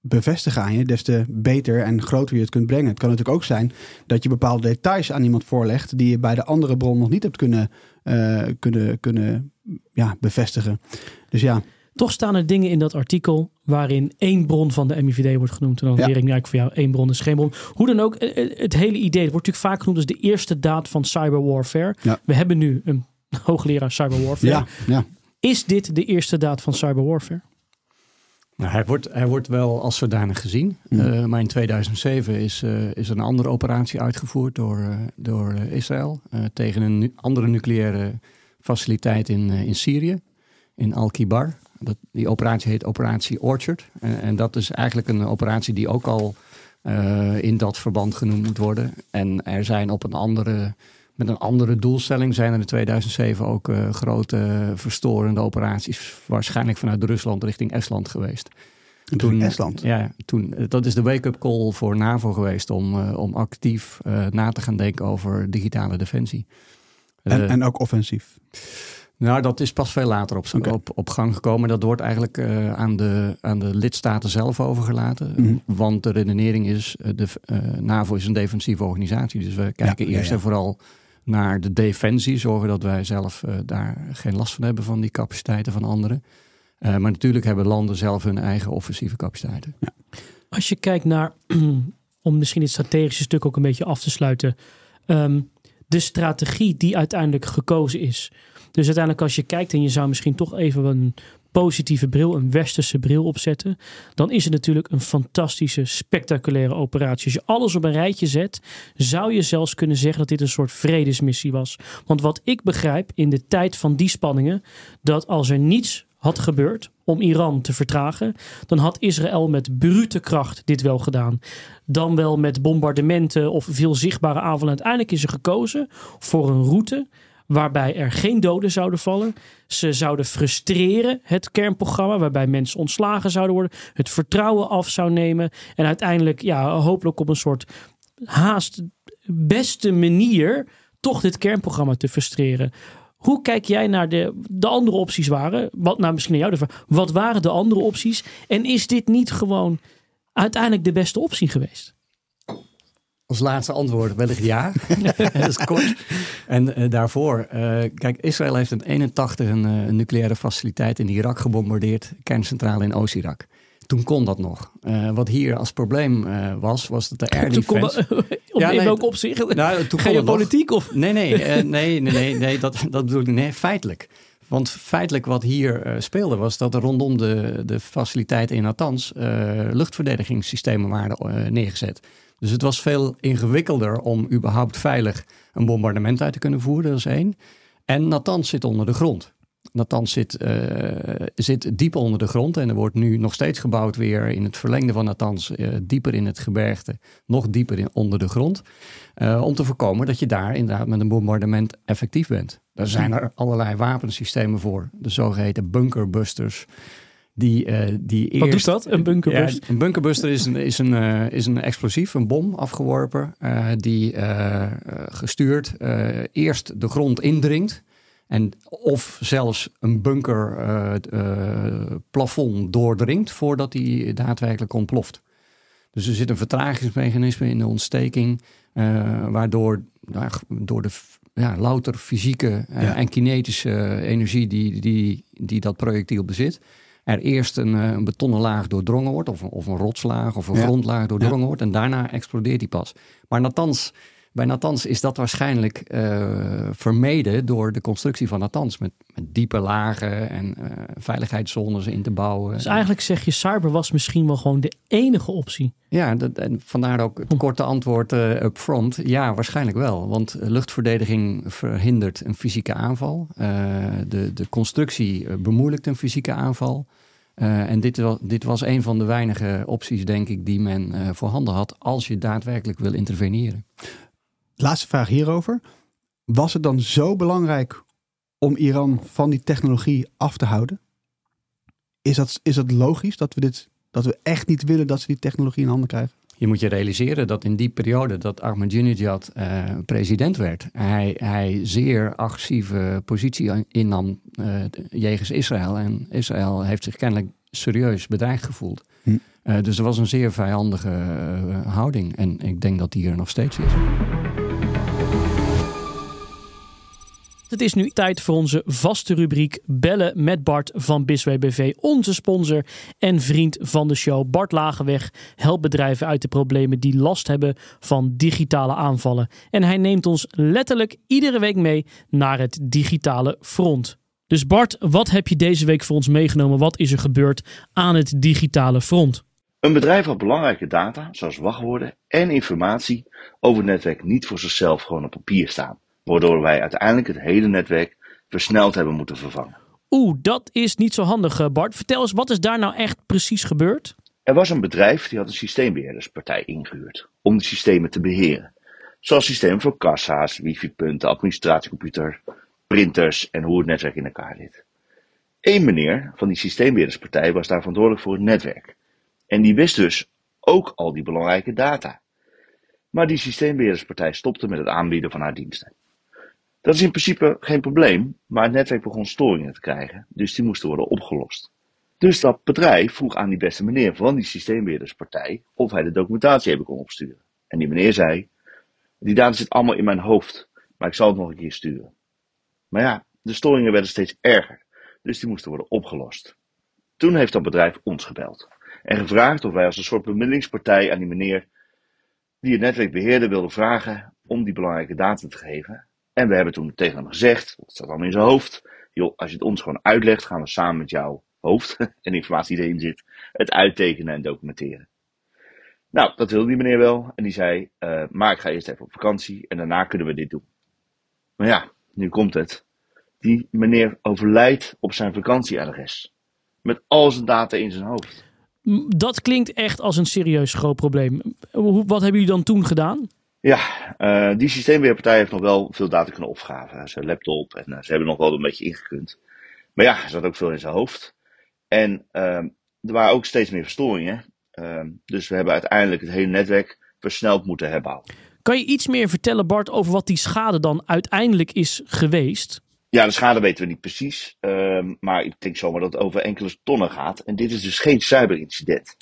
bevestigen aan je, des te beter en groter je het kunt brengen. Het kan natuurlijk ook zijn dat je bepaalde details aan iemand voorlegt die je bij de andere bron nog niet hebt kunnen, eh, kunnen, kunnen ja, bevestigen. Dus ja, Toch staan er dingen in dat artikel waarin één bron van de MIVD wordt genoemd. En dan Ja. leer ik nu eigenlijk voor jou één bron is geen bron. Hoe dan ook, eh, eh, het hele idee het wordt natuurlijk vaak genoemd als de eerste daad van cyberwarfare. Ja. We hebben nu een *laughs* hoogleraar cyberwarfare. ja, ja. Is dit de eerste daad van cyberwarfare? Nou, hij, wordt, hij wordt wel als zodanig gezien. Mhm. Eh, maar in 2007 is, eh, is er een andere operatie uitgevoerd door, eh, door Israël. eh, tegen een nu- andere nucleaire faciliteit in, eh, in Syrië, in Al-Kibar. Dat, die operatie heet Operatie Orchard. En, en dat is eigenlijk een operatie die ook al eh, in dat verband genoemd moet worden. En er zijn op een andere Met een andere doelstelling zijn er in 2007 ook uh, grote verstorende operaties, waarschijnlijk vanuit Rusland richting Estland geweest. Toen, Estland? Ja, toen, dat is de wake-up call voor NAVO geweest om, om actief na te gaan denken over digitale defensie. En, en ook offensief? Nou, dat is pas veel later op, op, op gang gekomen. Dat wordt eigenlijk uh, aan, de, aan de lidstaten zelf overgelaten. Mhm. Want de redenering is, eh, de uh, NAVO is een defensieve organisatie. Dus we kijken eerst en vooral naar de defensie. Zorgen dat wij zelf uh, daar geen last van hebben van die capaciteiten van anderen. maar natuurlijk hebben landen zelf hun eigen offensieve capaciteiten. Als je kijkt naar, *clears throat* om misschien het strategische stuk ook een beetje af te sluiten. Um, de strategie die uiteindelijk gekozen is dus uiteindelijk als je kijkt en je zou misschien toch even een positieve bril, een westerse bril opzetten, dan is het natuurlijk een fantastische, spectaculaire operatie. Als je alles op een rijtje zet, zou je zelfs kunnen zeggen dat dit een soort vredesmissie was. Want wat ik begrijp in de tijd van die spanningen, dat als er niets had gebeurd om Iran te vertragen, dan had Israël met brute kracht dit wel gedaan. Dan wel met bombardementen of veel zichtbare aanvallen. Uiteindelijk is er gekozen voor een route waarbij er geen doden zouden vallen. Ze zouden frustreren, het kernprogramma, waarbij mensen ontslagen zouden worden, het vertrouwen af zou nemen en uiteindelijk, ja, hopelijk op een soort haast beste manier toch dit kernprogramma te frustreren. Hoe kijk jij naar de, de andere opties waren? Wat nou misschien naar jou de vraag. Wat waren de andere opties? En is dit niet gewoon uiteindelijk de beste optie geweest? Als laatste antwoord wellicht ja. *laughs* dat is kort. En uh, daarvoor, uh, kijk, Israël heeft in 81 een, uh, een, nucleaire faciliteit in Irak gebombardeerd, kerncentrale in Oost-Irak. Toen kon dat nog. wat hier als probleem was, was dat de air defense... Kon, *laughs* op, ja, in welk opzicht? Nou, toen politiek of? Nee, nee, nee, nee, nee, nee, dat, dat bedoel ik nee, feitelijk. Want feitelijk wat hier speelde was dat er rondom de, de faciliteiten in Natanz luchtverdedigingssystemen waren neergezet. Dus het was veel ingewikkelder om überhaupt veilig een bombardement uit te kunnen voeren, dat is één. En Natanz zit onder de grond. Natanz zit, uh, zit diep onder de grond en er wordt nu nog steeds gebouwd weer in het verlengde van Natanz, uh, dieper in het gebergte, nog dieper in, onder de grond. Uh, om te voorkomen dat je daar inderdaad met een bombardement effectief bent. Daar zijn er allerlei wapensystemen voor, de zogeheten bunkerbusters. Die, uh, die eerst, Wat doet dat, een bunkerbuster? een bunkerbuster is een, is, een, uh, is een explosief, een bom afgeworpen, uh, die gestuurd eerst de grond indringt. En of zelfs een bunkerplafond doordringt voordat die daadwerkelijk ontploft. Dus er zit een vertragingsmechanisme in de ontsteking, waardoor nou, door de ja, louter fysieke ja. en kinetische energie die, die, die dat projectiel bezit, er eerst een, eh, een betonnen laag doordrongen wordt, of, of een rotslaag of een grondlaag doordrongen wordt, en daarna explodeert die pas. Maar Natanz, bij Natanz is dat waarschijnlijk uh, vermeden door de constructie van Natanz, met, met diepe lagen en uh, veiligheidszones in te bouwen. Dus eigenlijk zeg je, cyber was misschien wel gewoon de enige optie. Ja, dat, en vandaar ook het korte antwoord uh, up front. Ja, waarschijnlijk wel. Want luchtverdediging verhindert een fysieke aanval. de, de constructie bemoeilijkt een fysieke aanval. Uh, en dit was, dit was een van de weinige opties, denk ik, die men uh, voorhanden had als je daadwerkelijk wil interveneren. Laatste vraag hierover. Was het dan zo belangrijk om Iran van die technologie af te houden? Is dat, is dat logisch dat we, dit, dat we echt niet willen dat ze die technologie in handen krijgen? Je moet je realiseren dat in die periode dat Ahmadinejad uh, president werd, hij, hij zeer agressieve positie innam uh, jegens Israël. En Israël heeft zich kennelijk serieus bedreigd gevoeld. Hm. Uh, dus er was een zeer vijandige houding. En ik denk dat die er nog steeds is. Het is nu tijd voor onze vaste rubriek Bellen met Bart van Bisway BV, onze sponsor en vriend van de show. Bart Lagenweg helpt bedrijven uit de problemen die last hebben van digitale aanvallen. En hij neemt ons letterlijk iedere week mee naar het digitale front. Dus Bart, wat heb je deze week voor ons meegenomen? Wat is er gebeurd aan het digitale front? Een bedrijf had belangrijke data, zoals wachtwoorden en informatie over het netwerk niet voor zichzelf gewoon op papier staan waardoor wij uiteindelijk het hele netwerk versneld hebben moeten vervangen. Oeh, dat is niet zo handig, eh, Bart. Vertel eens, wat is daar nou echt precies gebeurd? Er was een bedrijf die had een systeembeheerderspartij ingehuurd om de systemen te beheren. zoals systemen voor kassa's, wifi-punten, administratiecomputer, printers en hoe het netwerk in elkaar zit. Eén meneer van die systeembeheerderspartij was daar verantwoordelijk voor het netwerk. En die wist dus ook al die belangrijke data. Maar die systeembeheerderspartij stopte met het aanbieden van haar diensten. Dat is in principe geen probleem, maar het netwerk begon storingen te krijgen, dus die moesten worden opgelost. Dus dat bedrijf vroeg aan die beste meneer van die systeembeheerderspartij of hij de documentatie even kon opsturen. En die meneer zei, die data zit allemaal in mijn hoofd, maar ik zal het nog een keer sturen. Maar ja, de storingen werden steeds erger, dus die moesten worden opgelost. Toen heeft dat bedrijf ons gebeld en gevraagd of wij als een soort bemiddelingspartij aan die meneer die het netwerk beheerde wilden vragen om die belangrijke data te geven. En we hebben toen tegen hem gezegd, dat staat allemaal in zijn hoofd, joh, als je het ons gewoon uitlegt, gaan we samen met jouw hoofd *laughs* en informatie die erin zit, het uittekenen en documenteren. Nou, dat wilde die meneer wel. En die zei, uh, maar ik ga eerst even op vakantie en daarna kunnen we dit doen. Maar ja, nu komt het. Die meneer overlijdt op zijn vakantieadres. Met al zijn data in zijn hoofd. Dat klinkt echt als een serieus groot probleem. Wat hebben jullie dan toen gedaan? Ja, uh, die systeemweerpartij heeft nog wel veel data kunnen opgaven. Zijn laptop en uh, ze hebben nog wel een beetje ingekund. Maar ja, er zat ook veel in zijn hoofd. En uh, er waren ook steeds meer verstoringen. dus we hebben uiteindelijk het hele netwerk versneld moeten herbouwen. Kan je iets meer vertellen, Bart, over wat die schade dan uiteindelijk is geweest? Ja, de schade weten we niet precies. Um, maar ik denk zomaar dat het over enkele tonnen gaat. En dit is dus geen cyberincident.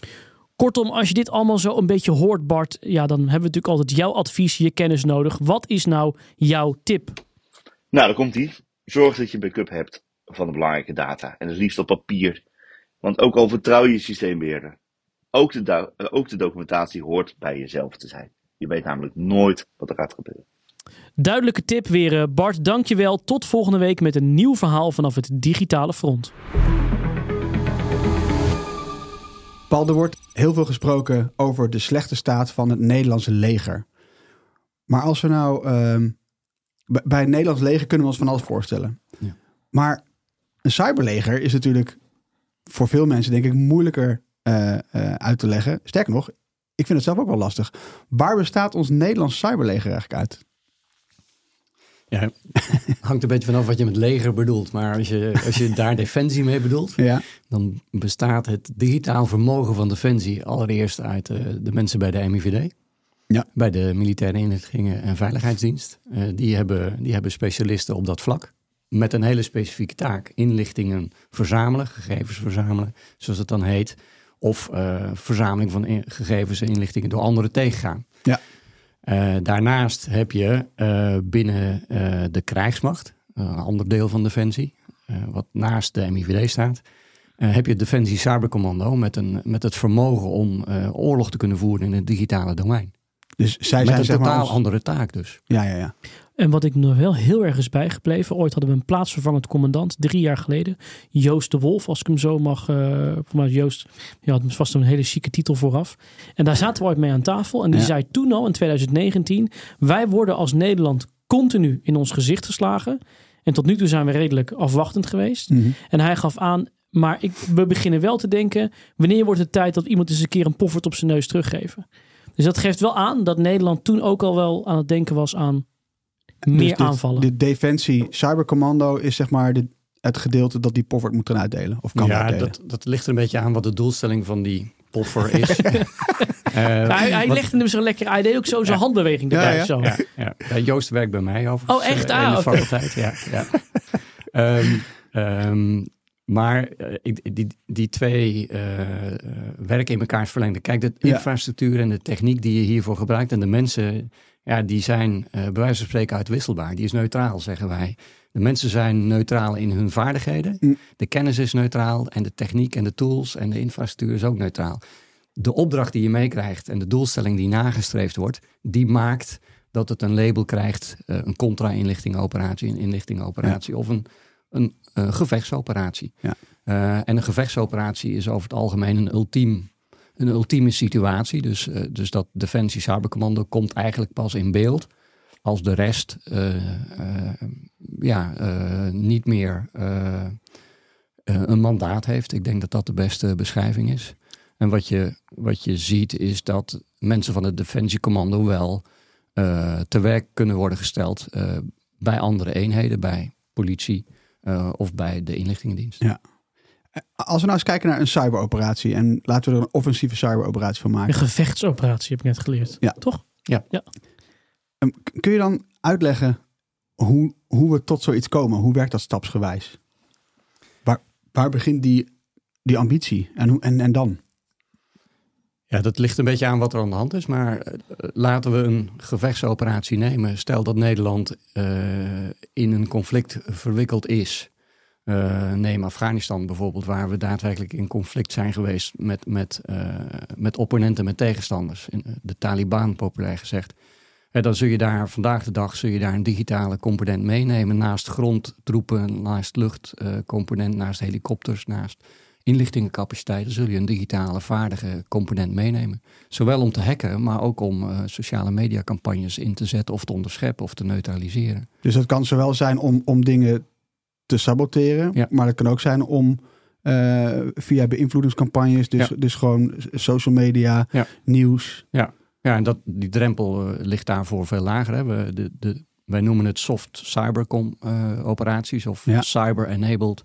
Kortom, als je dit allemaal zo een beetje hoort, Bart, ja, dan hebben we natuurlijk altijd jouw advies, je kennis nodig. Wat is nou jouw tip? Nou, dan komt die. Zorg dat je een backup hebt van de belangrijke data. En het liefst op papier. Want ook al vertrouw je je systeembeheerder, ook de, ook de documentatie hoort bij jezelf te zijn. Je weet namelijk nooit wat er gaat gebeuren. Duidelijke tip weer, eh, Bart. Dankjewel. Tot volgende week met een nieuw verhaal vanaf het digitale front. Paul, er wordt heel veel gesproken over de slechte staat van het Nederlandse leger. Maar als we nou. Uh, bij het Nederlands leger kunnen we ons van alles voorstellen. Ja. Maar een cyberleger is natuurlijk voor veel mensen, denk ik, moeilijker uh, uh, uit te leggen. Sterker nog, ik vind het zelf ook wel lastig. Waar bestaat ons Nederlands cyberleger eigenlijk uit? Ja, *laughs* hangt een beetje vanaf wat je met leger bedoelt. Maar als je, als je daar defensie mee bedoelt, ja. dan bestaat het digitaal vermogen van defensie allereerst uit uh, de mensen bij de MIVD. Ja. Bij de militaire inlichtingen en veiligheidsdienst. Uh, die, hebben, die hebben specialisten op dat vlak. Met een hele specifieke taak. Inlichtingen verzamelen, gegevens verzamelen, zoals het dan heet. Of uh, verzameling van gegevens en inlichtingen door anderen tegengaan. Ja. Uh, daarnaast heb je uh, binnen uh, de krijgsmacht, een ander deel van Defensie, wat naast de MIVD staat, heb je Defensie Cybercommando met, een, met het vermogen om oorlog te kunnen voeren in het digitale domein. Dus zij met zijn een zeg totaal maar, andere taak dus. Ja, ja, ja. En wat ik nog wel heel erg is bijgebleven. Ooit hadden we een plaatsvervangend commandant, drie jaar geleden. Joost de Wolf, als ik hem zo mag. Uh, voor Joost ja, had vast een hele chique titel vooraf. En daar zaten we ooit mee aan tafel. En die ja. zei toen al in 2019. Wij worden als Nederland continu in ons gezicht geslagen. En tot nu toe zijn we redelijk afwachtend geweest. Mhm. En hij gaf aan. Maar ik, we beginnen wel te denken. Wanneer wordt het tijd dat iemand eens een keer een poffert op zijn neus teruggeven? Dus dat geeft wel aan dat Nederland toen ook al wel aan het denken was aan meer dus dit, aanvallen. De defensie cybercommando is zeg maar de, het gedeelte dat die poffert moet gaan uitdelen. Of kan ja, uitdelen. dat, dat ligt er een beetje aan wat de doelstelling van die poffer is. uh, *laughs* hij hij wat- legde hem zo lekker. Hij deed ook zo zijn Ja. handbeweging erbij. Ja, ja. Zo. ja, ja. Ja, Joost werkt bij mij overigens. Oh, echt? eh, Ah, in de oké. faculteit, ja. ja. *laughs* Ehm, ehm, maar eh, ik- die, die twee eh, eh, werken in elkaars verlengde. Kijk, de Ja. infrastructuur en de techniek die je hiervoor gebruikt en de mensen, ja, die zijn eh bij wijze van spreken uitwisselbaar. Die is neutraal, zeggen wij. De mensen zijn neutraal in hun vaardigheden. Mm. De kennis is neutraal en de techniek en de tools en de infrastructuur is ook neutraal. De opdracht die je meekrijgt en de doelstelling die nagestreefd wordt, die maakt dat het een label krijgt, eh, een contra-inlichtingoperatie, een inlichtingoperatie of een, een eh, gevechtsoperatie. Ja. En een gevechtsoperatie is over het algemeen een, ultiem, een ultieme situatie. Dus, eh, dus dat Defensie Cybercommando komt eigenlijk pas in beeld als de rest eh, eh, ja, niet meer een mandaat heeft. Ik denk dat dat de beste beschrijving is. En wat je, wat je ziet is dat mensen van het Defensiecommando wel te werk kunnen worden gesteld bij andere eenheden, bij politie of bij de inlichtingendienst. Ja. Als we nou eens kijken naar een cyberoperatie en laten we er een offensieve cyberoperatie van Een maken. gevechtsoperatie heb ik net geleerd. Ja. Toch? Ehm, k- Kun je dan uitleggen hoe, hoe we tot zoiets komen? Hoe werkt dat stapsgewijs? Waar, waar begint die, die ambitie en, hoe, en, en dan? Ja, dat ligt een beetje aan wat er aan de hand is. Maar eh, laten we een gevechtsoperatie nemen. Stel dat Nederland eh, in een conflict verwikkeld is. Eh, neem Afghanistan bijvoorbeeld, waar we daadwerkelijk in conflict zijn geweest met, met, eh, met opponenten, met tegenstanders. Eh, de Taliban, populair gezegd. En dan zul je daar vandaag de dag zul je daar een digitale component meenemen. Naast grondtroepen, naast luchtcomponent, naast helikopters, naast inlichtingencapaciteiten zul je een digitale vaardige component meenemen. Zowel om te hacken, maar ook om eh, sociale media campagnes in te zetten of te onderscheppen of te neutraliseren. Dus dat kan zowel zijn om, om dingen te saboteren, Ja. maar dat kan ook zijn om eh, via beïnvloedingscampagnes, dus, Ja. dus gewoon social media, Ja. nieuws. Ja, en dat, die drempel eh, ligt daarvoor veel lager. Hè. We, de, de, wij noemen het soft cyber com- eh, operaties of Ja. cyber-enabled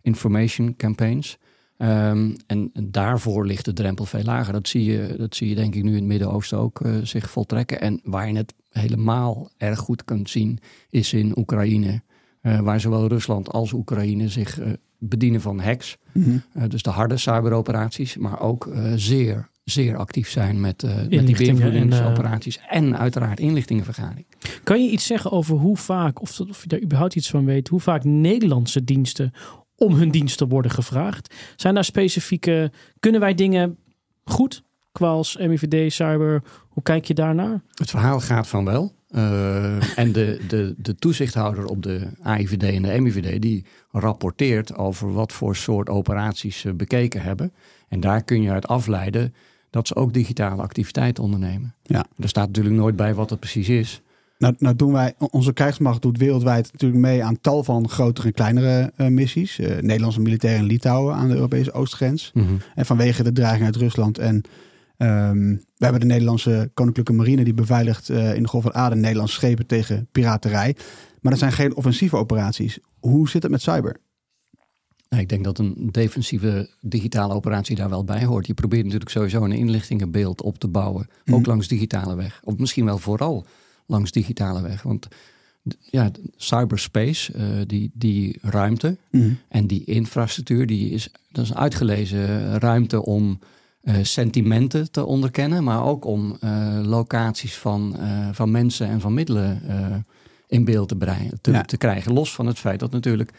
information campaigns. Ehm, en, en daarvoor ligt de drempel veel lager. Dat zie je, dat zie je denk ik nu in het Midden-Oosten ook zich voltrekken. En waar je het helemaal erg goed kunt zien, is in Oekraïne. Eh, waar zowel Rusland als Oekraïne zich eh, bedienen van hacks. Mhm. Eh, dus de harde cyberoperaties, maar ook zeer, zeer actief zijn met, met die beïnvloedingsoperaties. En, uiteraard inlichtingenvergadering. Kan je iets zeggen over hoe vaak, of, of je daar überhaupt iets van weet, hoe vaak Nederlandse diensten om hun diensten worden gevraagd? Zijn daar specifieke, kunnen wij dingen goed? Kwals, MIVD, cyber, hoe kijk je daarnaar? Het verhaal gaat van wel. Eh, en de, de, de toezichthouder op de AIVD en de MIVD die rapporteert over wat voor soort operaties ze bekeken hebben. En daar kun je uit afleiden dat ze ook digitale activiteiten ondernemen. Ja. Er staat natuurlijk nooit bij wat het precies is. Nou, nou doen wij, onze krijgsmacht doet wereldwijd natuurlijk mee aan tal van grotere en kleinere eh, missies. Eh, Nederlandse militairen in Litouwen aan de Europese oostgrens. En vanwege de dreiging uit Rusland. En ehm, we hebben de Nederlandse Koninklijke Marine die beveiligt eh, in de Golf van Aden Nederlandse schepen tegen piraterij. Maar dat zijn geen offensieve operaties. Hoe zit het met cyber? Nou, ik denk dat een defensieve digitale operatie daar wel bij hoort. Je probeert natuurlijk sowieso een inlichtingenbeeld op te bouwen. Ook Mhm. langs digitale weg. Of misschien wel vooral langs digitale weg. Want ja, cyberspace, eh, die, die ruimte en die infrastructuur, die is, dat is een uitgelezen ruimte om eh, sentimenten te onderkennen. Maar ook om eh, locaties van, eh, van mensen en van middelen in beeld te, breien, te, Ja. te krijgen. Los van het feit dat natuurlijk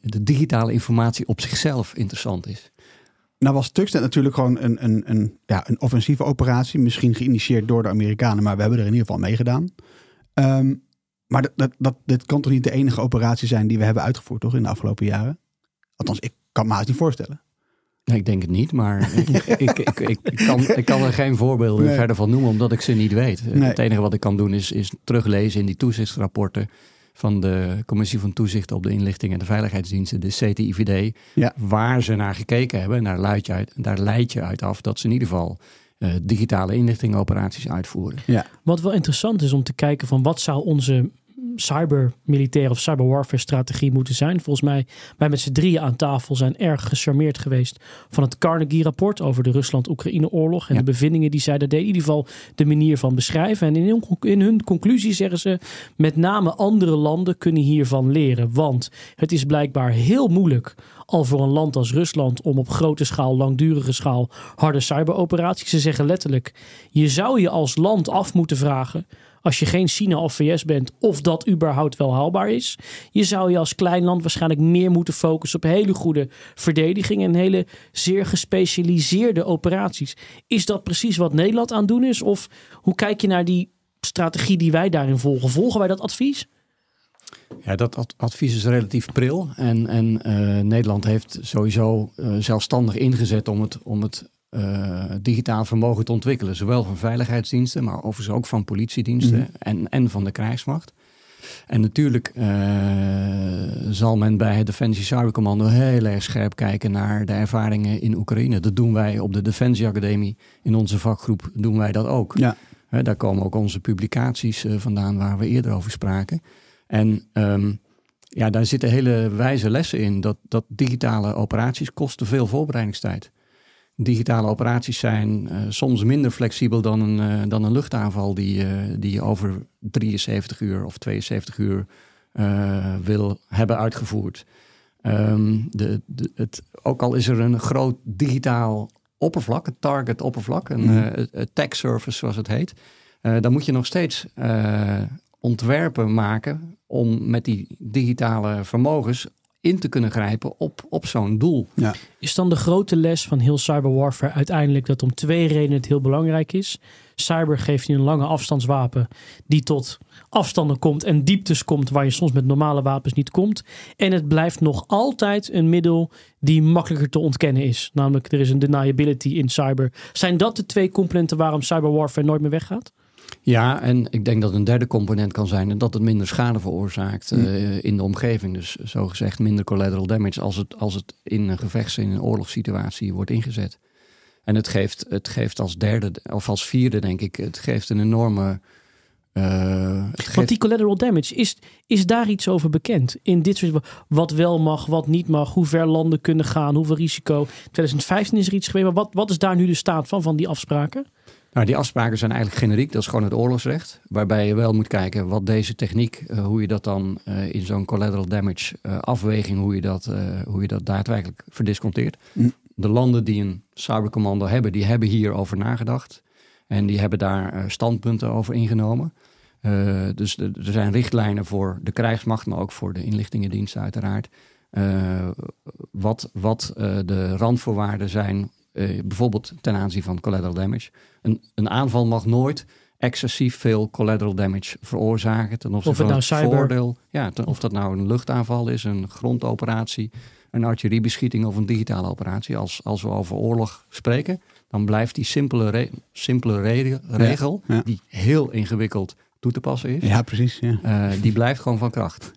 de digitale informatie op zichzelf interessant is. Nou was Stuxnet natuurlijk gewoon een, een, een, ja, een offensieve operatie. Misschien geïnitieerd door de Amerikanen, maar we hebben er in ieder geval mee gedaan. Ehm, maar dat, dat, dat, dit kan toch niet de enige operatie zijn die we hebben uitgevoerd, toch, in de afgelopen jaren? Althans, ik kan me haast niet voorstellen. Nee, ik denk het niet, maar *laughs* ik, ik, ik, kan, ik kan er geen voorbeelden Nee. verder van noemen, omdat ik ze niet weet. Nee. Het enige wat ik kan doen is, is teruglezen in die toezichtsrapporten van de Commissie van Toezicht op de Inlichting en de Veiligheidsdiensten, de CTIVD, Ja. waar ze naar gekeken hebben. En daar leid je uit, daar leid je uit af dat ze in ieder geval eh, digitale inlichtingoperaties uitvoeren. Wat wel interessant is om te kijken van wat zou onze cybermilitaire of cyberwarfare strategie moeten zijn. Volgens mij, wij met z'n drieën aan tafel zijn erg gecharmeerd geweest van het Carnegie-rapport over de Rusland-Oekraïne-oorlog en Ja. de bevindingen die zij daar deden. In ieder geval de manier van beschrijven. En in hun, in hun conclusie zeggen ze, met name andere landen kunnen hiervan leren. Want het is blijkbaar heel moeilijk al voor een land als Rusland om op grote schaal, langdurige schaal, harde cyberoperaties. Ze zeggen letterlijk, je zou je als land af moeten vragen, als je geen China of VS bent, of dat überhaupt wel haalbaar is. Je zou je als klein land waarschijnlijk meer moeten focussen op hele goede verdediging en hele zeer gespecialiseerde operaties. Is dat precies wat Nederland aan doen is? Of hoe kijk je naar die strategie die wij daarin volgen? Volgen wij dat advies? Ja, dat ad- advies is relatief pril. En, en eh, Nederland heeft sowieso eh, zelfstandig ingezet om het, om het eh, digitaal vermogen te ontwikkelen. Zowel van veiligheidsdiensten, maar overigens ook van politiediensten Mhm. en, en van de krijgsmacht. En natuurlijk eh, zal men bij het Defensie Cybercommando heel erg scherp kijken naar de ervaringen in Oekraïne. Dat doen wij op de Defensieacademie in onze vakgroep, doen wij dat ook. Ja. Daar komen ook onze publicaties eh, vandaan waar we eerder over spraken. En ehm, ja, daar zitten hele wijze lessen in. Dat, dat digitale operaties kosten veel voorbereidingstijd. Digitale operaties zijn eh, soms minder flexibel dan een, eh, dan een luchtaanval die, eh, die je over 73 uur of 72 uur wil hebben uitgevoerd. Ehm, de, de, het, ook al is er een groot digitaal oppervlak, een target oppervlak, een tag service zoals het heet, dan moet je nog steeds ontwerpen maken om met die digitale vermogens in te kunnen grijpen op, op zo'n doel. Is dan de grote les van heel cyberwarfare uiteindelijk dat om twee redenen het heel belangrijk is? Cyber geeft je een lange afstandswapen die tot afstanden komt en dieptes komt waar je soms met normale wapens niet komt. En het blijft nog altijd een middel die makkelijker te ontkennen is. Namelijk er is een deniability in cyber. Zijn dat de twee componenten waarom cyberwarfare nooit meer weggaat? Ja, en ik denk dat een derde component kan zijn en dat het minder schade veroorzaakt eh, in de omgeving. Dus zogezegd minder collateral damage als het, als het in een gevechts- in een oorlogssituatie wordt ingezet. En het geeft, het geeft als derde, of als vierde denk ik, het geeft een enorme... het Want die collateral damage, is, is daar iets over bekend? In dit soort, wat wel mag, wat niet mag, hoe ver landen kunnen gaan, hoeveel risico. 2015 is er iets geweest, maar wat, wat is daar nu de staat van, van die afspraken? Nou, die afspraken zijn eigenlijk generiek. Dat is gewoon het oorlogsrecht. Waarbij je wel moet kijken wat deze techniek, eh, hoe je dat dan eh, in zo'n collateral damage eh, afweging, hoe je, dat, hoe je dat daadwerkelijk verdisconteert. Mm. De landen die een cybercommando hebben, die hebben hierover nagedacht. En die hebben daar standpunten over ingenomen. Dus de- er zijn richtlijnen voor de krijgsmacht, maar ook voor de inlichtingendiensten uiteraard. Wat wat de randvoorwaarden zijn, eh, bijvoorbeeld ten aanzien van collateral damage. Een, een aanval mag nooit excessief veel collateral damage veroorzaken. Ten opzichte Of het van nou cyber- voordeel. Ja, ten- of dat nou een luchtaanval is, een grondoperatie, een artilleriebeschieting of een digitale operatie. Als, als we over oorlog spreken, dan blijft die simpele, re- simpele re- regel, ja. die heel ingewikkeld toe te passen is, Ja, precies. Ja. eh, die blijft gewoon van kracht.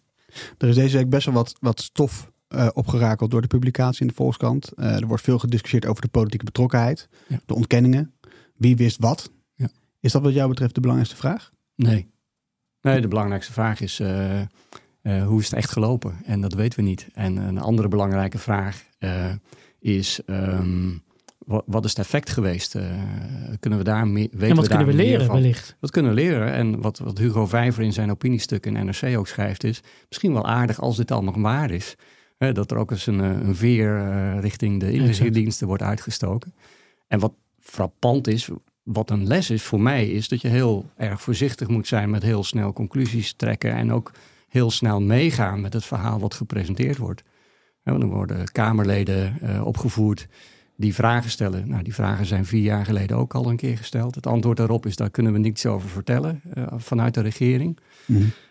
Er is deze week best wel wat, wat stof eh, opgerakeld door de publicatie in de Volkskrant. Eh, er wordt veel gediscussieerd over de politieke betrokkenheid, Ja. de ontkenningen. Wie wist wat? Ja. Is dat wat jou betreft de belangrijkste vraag? Nee. Nee, de belangrijkste vraag is eh, eh, hoe is het echt gelopen? En dat weten we niet. En een andere belangrijke vraag eh, is ehm, wat, wat is het effect geweest? Eh, kunnen we daar meer, weten en wat we kunnen we leren van? wellicht? Wat kunnen we leren? En wat, wat Hugo Vijver in zijn opiniestuk in NRC ook schrijft is... misschien wel aardig als dit allemaal waar is. Hè, dat er ook eens een, eh, een veer eh, richting de inlichtingendiensten wordt uitgestoken. En wat frappant is, wat een les is voor mij... is dat je heel erg voorzichtig moet zijn met heel snel conclusies trekken... en ook heel snel meegaan met het verhaal wat gepresenteerd wordt. Want dan worden Kamerleden eh, opgevoerd die vragen stellen. Nou, die vragen zijn vier jaar geleden ook al een keer gesteld. Het antwoord daarop is, daar kunnen we niets over vertellen vanuit de regering.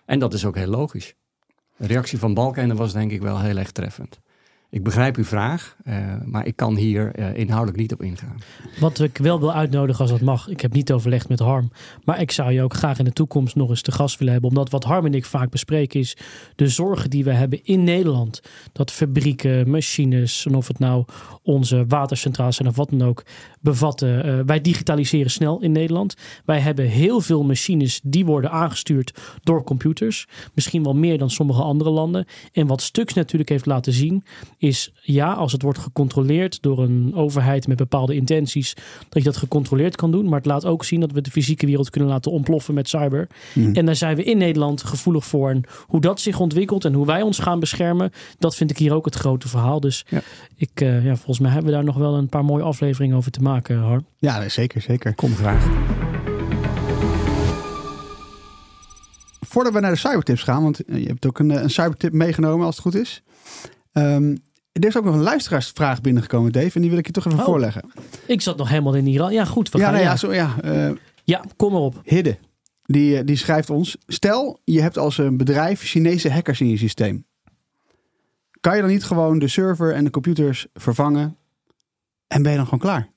En dat is ook heel logisch. Reactie van Balkenende was denk ik wel heel erg treffend. Ik begrijp uw vraag, eh, maar ik kan hier eh, inhoudelijk niet op ingaan. Wat ik wel wil uitnodigen als dat mag. Ik heb niet overlegd met Harm. Maar ik zou je ook graag in de toekomst nog eens te gast willen hebben. Omdat wat Harm en ik vaak bespreken is de zorgen die we hebben in Nederland. Dat fabrieken, machines en of het nou onze watercentrales zijn of wat dan ook bevatten. Eh, wij digitaliseren snel in Nederland. Wij hebben heel veel machines die worden aangestuurd door computers. Misschien wel meer dan sommige andere landen. En wat Stux natuurlijk heeft laten zien is ja, als het wordt gecontroleerd door een overheid met bepaalde intenties, dat je dat gecontroleerd kan doen. Maar het laat ook zien dat we de fysieke wereld kunnen laten ontploffen met cyber. En daar zijn we in Nederland gevoelig voor. En hoe dat zich ontwikkelt en hoe wij ons gaan beschermen, dat vind ik hier ook het grote verhaal. Dus Ja. ik, eh, ja, volgens mij hebben we daar nog wel een paar mooie afleveringen over te maken, Harm. Ja, nee, zeker, zeker. Kom graag. Voordat we naar de cybertips gaan, want je hebt ook een, eh, een cybertip meegenomen als het goed is. Ehm, er is ook nog een luisteraarsvraag binnengekomen, Dave, en die wil ik je toch even Oh. voorleggen. Ik zat nog helemaal in Iran. Ja, goed. We Ja, gaan, ja. ja, zo, ja eh, ja, kom maar op. Hidde, die, eh, die schrijft ons: Stel, je hebt als een bedrijf Chinese hackers in je systeem. Kan je dan niet gewoon de server en de computers vervangen en ben je dan gewoon klaar?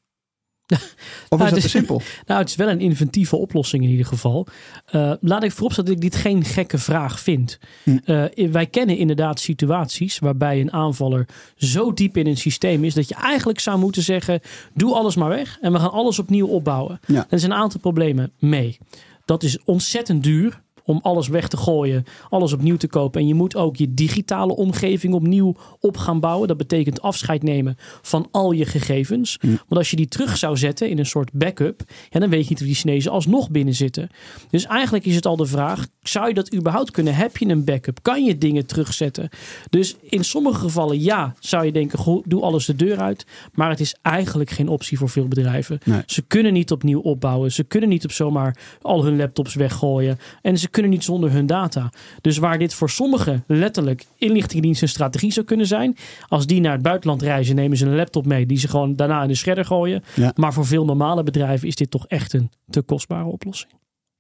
Of Nou, is dat te simpel? *laughs* Nou, het is wel een inventieve oplossing in ieder geval. Eh, laat ik vooropstellen dat ik dit geen gekke vraag vind. Hm. Eh, wij kennen inderdaad situaties waarbij een aanvaller zo diep in een systeem is dat je eigenlijk zou moeten zeggen: doe alles maar weg en we gaan alles opnieuw opbouwen. Ja. Er zijn een aantal problemen mee. Dat is ontzettend duur om alles weg te gooien, alles opnieuw te kopen. En je moet ook je digitale omgeving opnieuw op gaan bouwen. Dat betekent afscheid nemen van al je gegevens. Want als je die terug zou zetten in een soort backup, ja, dan weet je niet of die Chinezen alsnog binnen zitten. Dus eigenlijk is het al de vraag: zou je dat überhaupt kunnen? Heb je een backup? Kan je dingen terugzetten? Dus in sommige gevallen ja, zou je denken: goh, doe alles de deur uit. Maar het is eigenlijk geen optie voor veel bedrijven. Nee. Ze kunnen niet opnieuw opbouwen. Ze kunnen niet op zomaar al hun laptops weggooien. En ze kunnen niet zonder hun data. Dus waar dit voor sommigen letterlijk inlichtingendienst een strategie zou kunnen zijn. Als die naar het buitenland reizen, nemen ze een laptop mee die ze gewoon daarna in de shredder gooien. Ja. Maar voor veel normale bedrijven is dit toch echt een te kostbare oplossing.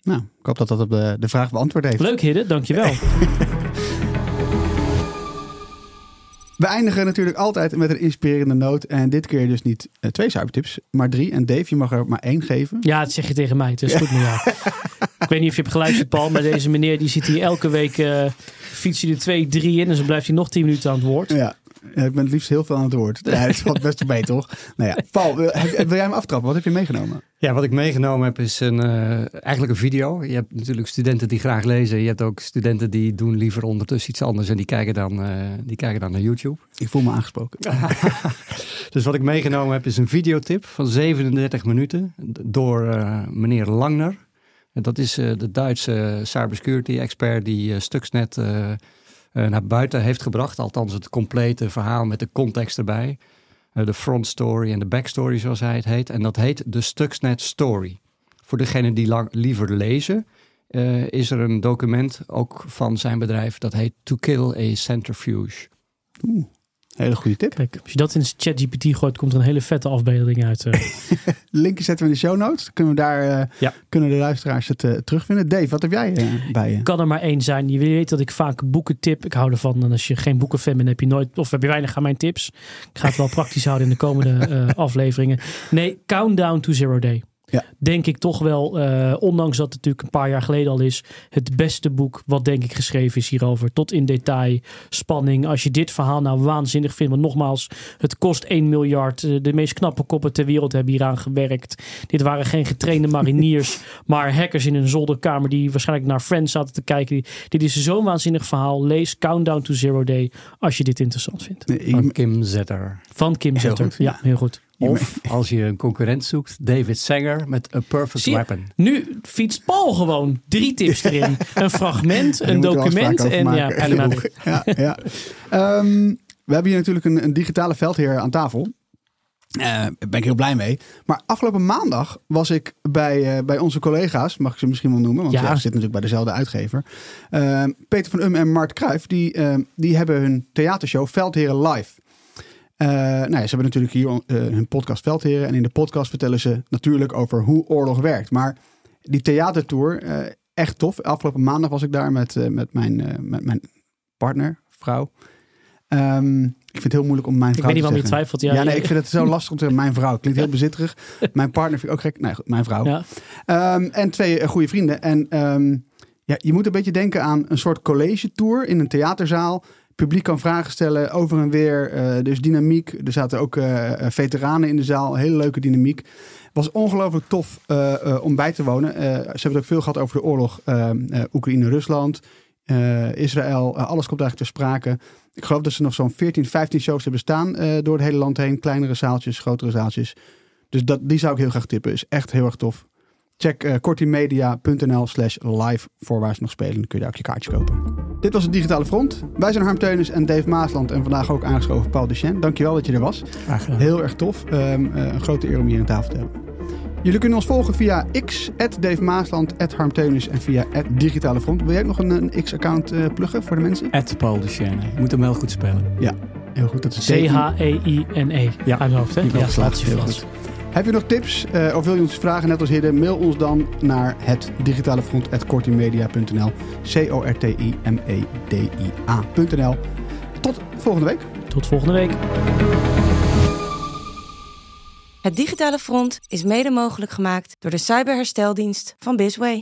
Nou, ik hoop dat dat op de, de vraag beantwoord heeft. Leuk Hidde, dankjewel. *laughs* We eindigen natuurlijk altijd met een inspirerende noot. En dit keer dus niet eh, twee cybertips, maar drie. En Dave, je mag er maar één geven. Ja, dat zeg je tegen mij. Het is goed met jou. *laughs* Ik weet niet of je hebt geluisterd, Paul, maar deze meneer die zit hier elke week eh fiets hij er twee, drie in en dan blijft hij nog tien minuten aan het woord. Ja, ja, ik ben het liefst heel veel aan het woord. Ja, dat valt best mee, toch? Nou ja, Paul, wil, jij hem aftrappen? Wat heb je meegenomen? Ja, wat ik meegenomen heb is een, eh, eigenlijk een video. Je hebt natuurlijk studenten die graag lezen. Je hebt ook studenten die doen liever ondertussen iets anders. En die kijken dan, eh, die kijken dan naar YouTube. Ik voel me aangesproken. *laughs* *laughs* Dus wat ik meegenomen heb is een videotip van 37 minuten door eh, meneer Langner. En dat is de Duitse cybersecurity expert die Stuxnet naar buiten heeft gebracht. Althans het complete verhaal met de context erbij. Eh, de front story en de backstory zoals hij het heet. En dat heet de Stuxnet Story. Voor degenen die lang, liever lezen eh, is er een document ook van zijn bedrijf dat heet To Kill a Centrifuge. Hele goede tip. Kijk, als je dat in ChatGPT gooit, komt er een hele vette afbeelding uit. *laughs* Linkje zetten we in de show notes. Dan kunnen, we daar, eh, Ja. kunnen de luisteraars het eh, terugvinden. Dave, wat heb jij bij je? kan er maar één zijn. Je weet dat ik vaak boeken tip. Ik hou ervan. En als je geen boekenfan bent, heb je nooit of heb je weinig aan mijn tips. Ik ga het wel praktisch houden in de komende *laughs* afleveringen. Nee, Countdown to Zero Day. Ja. Denk ik toch wel, eh, ondanks dat het natuurlijk een paar jaar geleden al is, het beste boek wat denk ik geschreven is hierover. Tot in detail, spanning. Als je dit verhaal nou waanzinnig vindt, want nogmaals, het kost 1 miljard. Eh, De meest knappe koppen ter wereld hebben hieraan gewerkt. Dit waren geen getrainde *laughs* mariniers, maar hackers in een zolderkamer die waarschijnlijk naar Friends zaten te kijken. Dit is zo'n waanzinnig verhaal. Lees Countdown to Zero Day als je dit interessant vindt. Van Kim Zetter. Van Kim Zetter. ja. heel goed. Of als je een concurrent zoekt, David Sanger met A Perfect je? Weapon. Nu fietst Paul gewoon drie tips erin. *laughs* Een fragment, een document en ja, *laughs* ja, ja. Ehm, we hebben hier natuurlijk een, een digitale veldheer aan tafel. Eh, Daar ben ik heel blij mee. Maar afgelopen maandag was ik bij, eh, bij onze collega's, mag ik ze misschien wel noemen, want Ja. ja. ze zitten natuurlijk bij dezelfde uitgever. Eh, Peter van Um en Mart Kruijf, die, eh, die hebben hun theatershow Veldheren Live. Eh, nou ja, ze hebben natuurlijk hier eh, hun podcast Veldheren. En in de podcast vertellen ze natuurlijk over hoe oorlog werkt. Maar die theatertour, eh, echt tof. Afgelopen maandag was ik daar met, met, mijn, met mijn partner, vrouw. Ehm, ik vind het heel moeilijk om mijn Ik vrouw weet niet waarom je twijfelt. Ja, Ja, nee, ik vind het zo lastig om te zeggen. Mijn vrouw klinkt heel bezitterig. *laughs* Mijn partner vind ik ook gek. Nee, goed, mijn vrouw. Ja. Ehm, en twee goede vrienden. En ehm, ja, je moet een beetje denken aan een soort college tour in een theaterzaal. Publiek kan vragen stellen over en weer. dus dynamiek. Er zaten ook eh, veteranen in de zaal. Hele leuke dynamiek. Was ongelooflijk tof eh, om bij te wonen. Ze hebben het ook veel gehad over de oorlog Oekraïne-Rusland. Israël. Alles komt eigenlijk ter sprake. Ik geloof dat ze nog zo'n 14, 15 shows hebben staan door het hele land heen. Kleinere zaaltjes, grotere zaaltjes. Dus dat, die zou ik heel graag tippen. Is echt heel erg tof. Check uh, kortimedia.nl slash live voor waar ze nog spelen. Dan kun je daar ook je kaartje kopen. Dit was het Digitale Front. Wij zijn Harm Teunis en Dave Maasland. En vandaag ook aangeschoven Paul Duchesne. Dankjewel dat je er was. Graag gedaan. Heel erg tof. Ehm, eh, een grote eer om hier aan tafel te hebben. Jullie kunnen ons volgen via X, Dave Maasland, Harm Teunis en via Digitale Front. Wil jij ook nog een, een X-account eh, pluggen voor de mensen? At Paul Duchesne. Je moet hem wel goed spellen. Heel goed, dat is C-H-E-I-N-E. Ja. Uit mijn hoofd, hè? Ja, opgeslagen, laat je heel vast. Heb je nog tips eh, of wil je ons vragen net als Hidden? Mail ons dan naar het digitale front kortimedia.nl C-O-R-T-I-M-E-D-I-A.nl E, Tot volgende week. Tot volgende week. Het digitale front is mede mogelijk gemaakt door de cyberhersteldienst van Bisway.